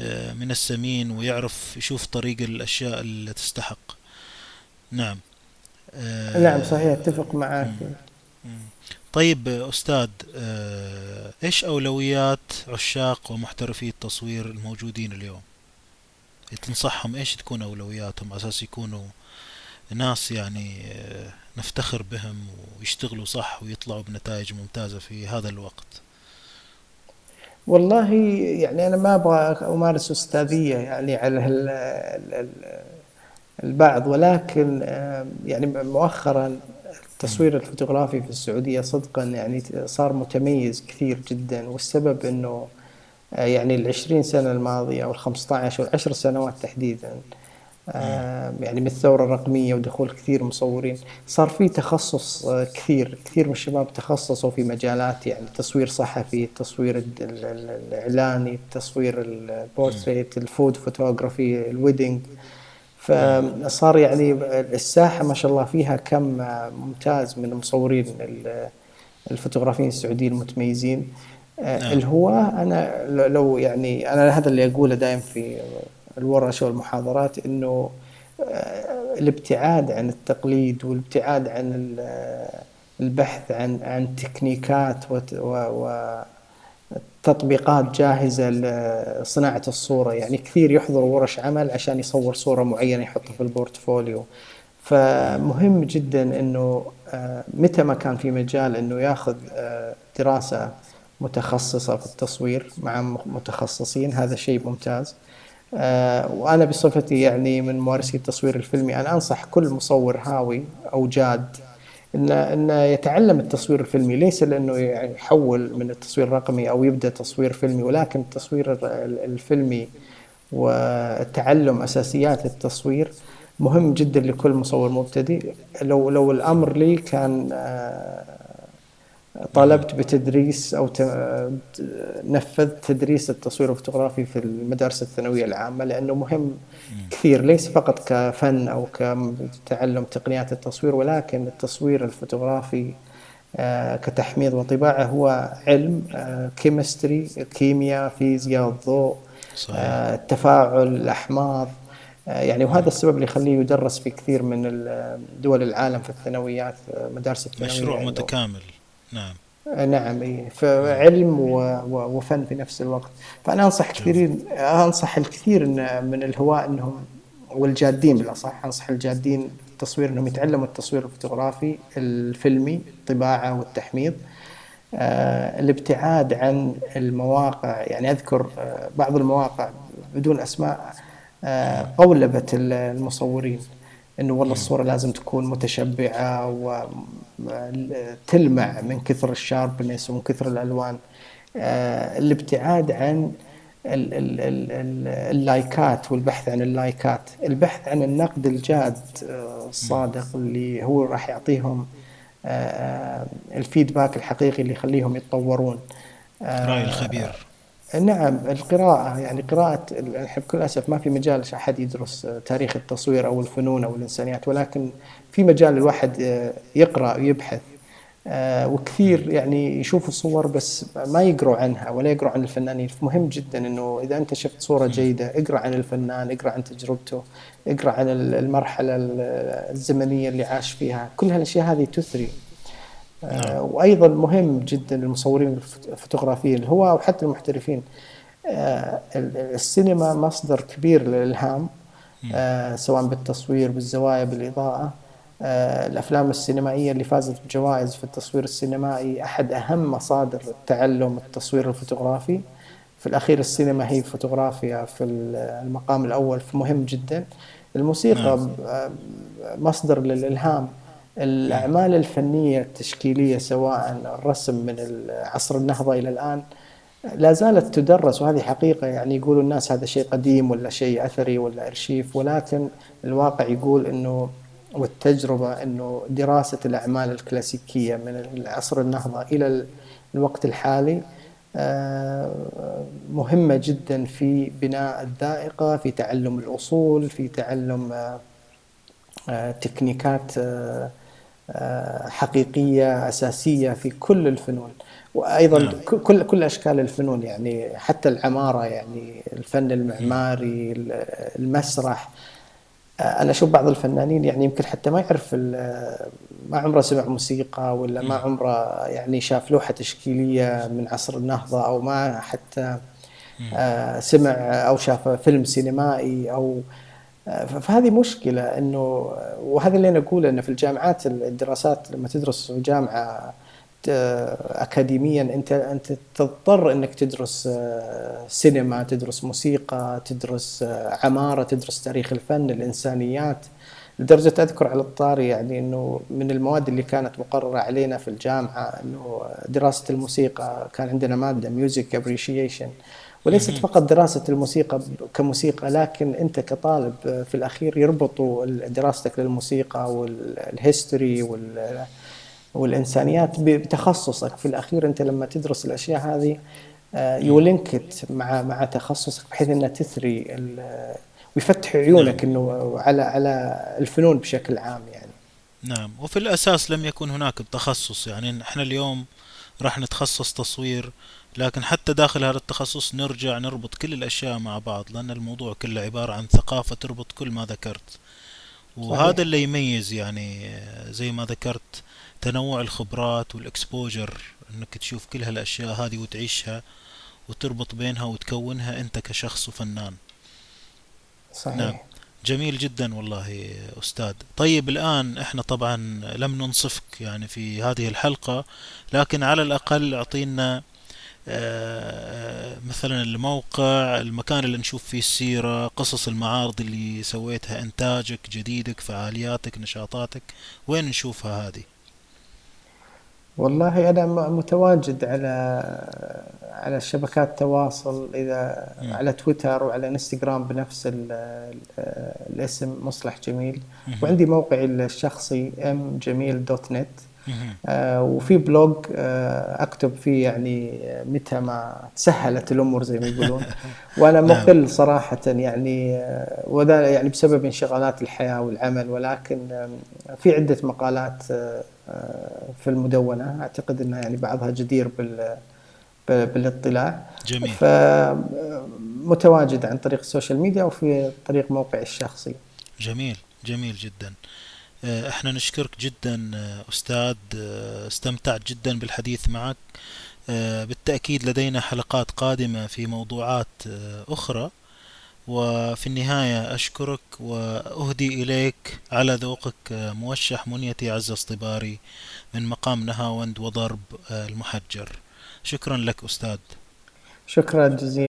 آه، من السمين ويعرف يشوف طريق الأشياء اللي تستحق. نعم. نعم صحيح أتفق معك. طيب أستاذ آه، إيش أولويات عشاق ومحترفي التصوير الموجودين اليوم؟ تنصحهم إيش تكون أولوياتهم؟ أساس يكونوا ناس يعني آه، نفتخر بهم ويشتغلوا صح ويطلعوا بنتائج ممتازة في هذا الوقت. والله يعني أنا ما أبغى أمارس أستاذية يعني على البعض ولكن يعني مؤخرا التصوير الفوتوغرافي في السعودية صدقا يعني صار متميز كثير جدا والسبب إنه آه، يعني العشرين سنة الماضية أو الخمسة عشر والعشر سنوات تحديدا آه، يعني من الثورة الرقمية ودخول كثير مصورين صار في تخصص آه، كثير كثير من الشباب تخصصوا في مجالات يعني تصوير صحفي التصوير الإعلاني التصوير ال portrait ال food photography ال wedding فصار يعني الساحة ما شاء الله فيها كم ممتاز من المصورين الفوتوغرافيين السعوديين المتميزين. نعم. الهواة أنا لو يعني أنا هذا اللي أقوله دائما في الورش والمحاضرات إنه الابتعاد عن التقليد والابتعاد عن البحث عن عن تكنيكات وتطبيقات جاهزة لصناعة الصورة. يعني كثير يحضر ورش عمل عشان يصور صورة معينة يحطها في ال portfolio. فمهم جدا إنه آه، متى ما كان في مجال إنه ياخذ آه، دراسة متخصصة في التصوير مع متخصصين هذا شيء ممتاز. آه، وأنا بصفتي يعني من ممارسي التصوير الفيلمي أنا أنصح كل مصور هاوي أو جاد إنه إنه يتعلم التصوير الفيلمي ليس يعني يحول من التصوير الرقمي أو يبدأ تصوير فيلمي ولكن التصوير الفيلمي وتعلم أساسيات التصوير مهم جدا لكل مصور مبتدئ. لو لو الأمر لي كان آه، طالبت بتدريس أو نفذت تدريس التصوير الفوتوغرافي في المدارس الثانوية العامة لأنه مهم كثير ليس فقط كفن أو كتعلم تقنيات التصوير ولكن التصوير الفوتوغرافي آه، كتحميض وطباعة هو علم chemistry كيمياء فيزياء الضوء صحيح. آه، التفاعل الأحماض آه، يعني وهذا السبب اللي يخليه يدرس في كثير من دول العالم في الثانويات مدارس الثانوية. مشروع متكامل. نعم. نعم اي فعلم وفن في نفس الوقت. فأنا أنصح كثيرين أنصح الكثير من الهواة انهم والجادين بالأصح أنصح الجادين التصوير إنهم يتعلموا التصوير الفوتوغرافي الفيلمي الطباعة والتحميض. آه الابتعاد عن المواقع يعني أذكر آه بعض المواقع بدون أسماء آه قولبت المصورين. إنه والله الصورة لازم تكون متشبعة وتلمع من كثر ال sharpness ومن كثر الألوان. آه، الابتعاد عن اللايكات والبحث عن اللايكات. البحث عن النقد الجاد آه، الصادق اللي هو راح يعطيهم آه، الفيدباك الحقيقي اللي يخليهم يتطورون. رأي الخبير. نعم القراءة يعني قراءة بكل أسف ما في مجال أحد يدرس تاريخ التصوير أو الفنون أو الإنسانيات ولكن في مجال الواحد يقرأ ويبحث آه، وكثير يعني يشوفوا الصور بس ما يقروا عنها ولا يقروا عن الفنانين. فمهم جدا إنه إذا أنت شفت صورة جيدة اقرأ عن الفنان اقرأ عن تجربته اقرأ عن المرحلة الزمنية اللي عاش فيها. كل هالأشياء هذه تثري. نعم. وأيضا مهم جدا للمصورين الفوتوغرافيين الهواة وحتى المحترفين. آه، السينما مصدر كبير للإلهام آه، سواء بالتصوير بالزوايا بالإضاءة. آه، الأفلام السينمائية اللي فازت بجوائز في التصوير السينمائي أحد أهم مصادر التعلم التصوير الفوتوغرافي. في الأخير السينما هي فوتوغرافيا في المقام الأول فمهم جدا. الموسيقى نعم. مصدر للإلهام. الأعمال الفنية التشكيلية سواء الرسم من عصر النهضة إلى الآن لا زالت تدرس وهذه حقيقة. يعني يقولوا الناس هذا شيء قديم ولا شيء أثري ولا أرشيف ولكن الواقع يقول أنه والتجربة أنه دراسة الأعمال الكلاسيكية من عصر النهضة إلى الوقت الحالي آه، مهمة جدا في بناء الذائقة في تعلم الأصول في تعلم آه، تكنيكات آه، حقيقية أساسية في كل الفنون. وأيضا نعم. كل كل أشكال الفنون يعني حتى العمارة يعني الفن المعماري المسرح. أنا أشوف بعض الفنانين يعني يمكن حتى ما يعرف ما عمره سمع موسيقى ولا ما عمره يعني شاف لوحة تشكيلية من عصر النهضة أو ما حتى آه، سمع أو شاف فيلم سينمائي أو فهذه مشكلة إنه وهذا اللي أنا أقوله إنه في الجامعات الدراسات لما تدرس في جامعة اكاديميا أنت أنت تضطر إنك تدرس آه، سينما، تدرس موسيقى، تدرس آه، عمارة، تدرس تاريخ الفن، الإنسانيات. لدرجة أذكر على الطاري يعني إنه من المواد اللي كانت مقررة علينا في الجامعة إنه دراسة الموسيقى كان عندنا مادة music appreciation وليست فقط دراسة الموسيقى كموسيقى لكن أنت كطالب في الأخير يربطوا دراستك للموسيقى وال history والإنسانيات بتخصصك. في الأخير أنت لما تدرس الأشياء هذه يو linked مع مع تخصصك بحيث إنها تثري ويفتح عيونك إنه على على الفنون بشكل عام يعني. نعم. وفي الأساس لم يكن هناك التخصص. يعني إحنا اليوم راح نتخصص تصوير لكن حتى داخل هذا التخصص نرجع نربط كل الأشياء مع بعض لأن الموضوع كله عبارة عن ثقافة تربط كل ما ذكرت. وهذا صحيح اللي يميز يعني زي ما ذكرت تنوع الخبرات والاكسبوجر إنك تشوف كل هالأشياء هذه وتعيشها وتربط بينها وتكونها أنت كشخص وفنان. نعم. صحيح جميل جدا والله أستاذ. طيب الآن إحنا طبعا لم ننصفك يعني في هذه الحلقة لكن على الأقل أعطينا آه، مثلا الموقع المكان اللي نشوف فيه السيرة قصص المعارض اللي سويتها إنتاجك جديدك فعالياتك نشاطاتك وين نشوفها هذه والله أنا م- متواجد على على شبكات التواصل إذا مم. على تويتر وعلى إنستغرام بنفس ال ال الاسم مصلح جميل مهم. وعندي موقعي الشخصي مجميل دوت نت مهم. آه، وفي بلوج آه، أكتب فيه يعني متى ما تسهلت الأمور زي ما يقولون. وأنا نعم. مقل صراحة يعني آه، وذا يعني بسبب انشغالات الحياة والعمل. ولكن في عدة مقالات آه، آه، في المدونة. أعتقد أنها يعني بعضها جدير بال بالاطلاع. جميل. فمتواجد عن طريق السوشيال ميديا وفي طريق موقعي الشخصي. جميل جميل جدا. آه، إحنا نشكرك جدا آه، أستاذ آه، استمتعت جدا بالحديث معك. آه، بالتأكيد لدينا حلقات قادمة في موضوعات آه، أخرى. وفي النهاية أشكرك وأهدي إليك على ذوقك آه، موشح منيتي عز اصطباري من مقام نهاوند وضرب آه، المحجر. شكرا لك أستاذ. شكرا جزيلا.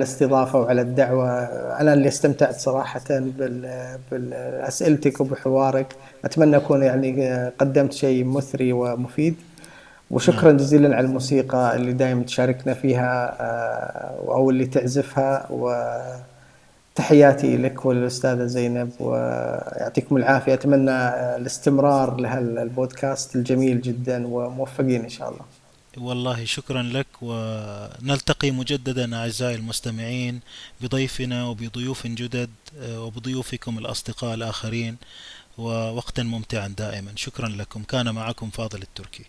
الاستضافة وعلى الدعوة. أنا اللي استمتعت صراحة بأسئلتك وبحوارك. أتمنى أكون يعني قدمت شيء مثري ومفيد. وشكرا جزيلا على الموسيقى اللي دائما تشاركنا فيها آه، أو اللي تعزفها. وتحياتي لك وللأستاذة زينب ويعطيكم العافية. أتمنى الاستمرار لهالبودكاست الجميل جدا وموفقين إن شاء الله. والله شكرا لك ونلتقي مجددا أعزائي المستمعين بضيفنا وبضيوف جدد وبضيوفكم الأصدقاء الآخرين ووقتا ممتعا دائما. شكرا لكم. كان معكم فاضل التركي.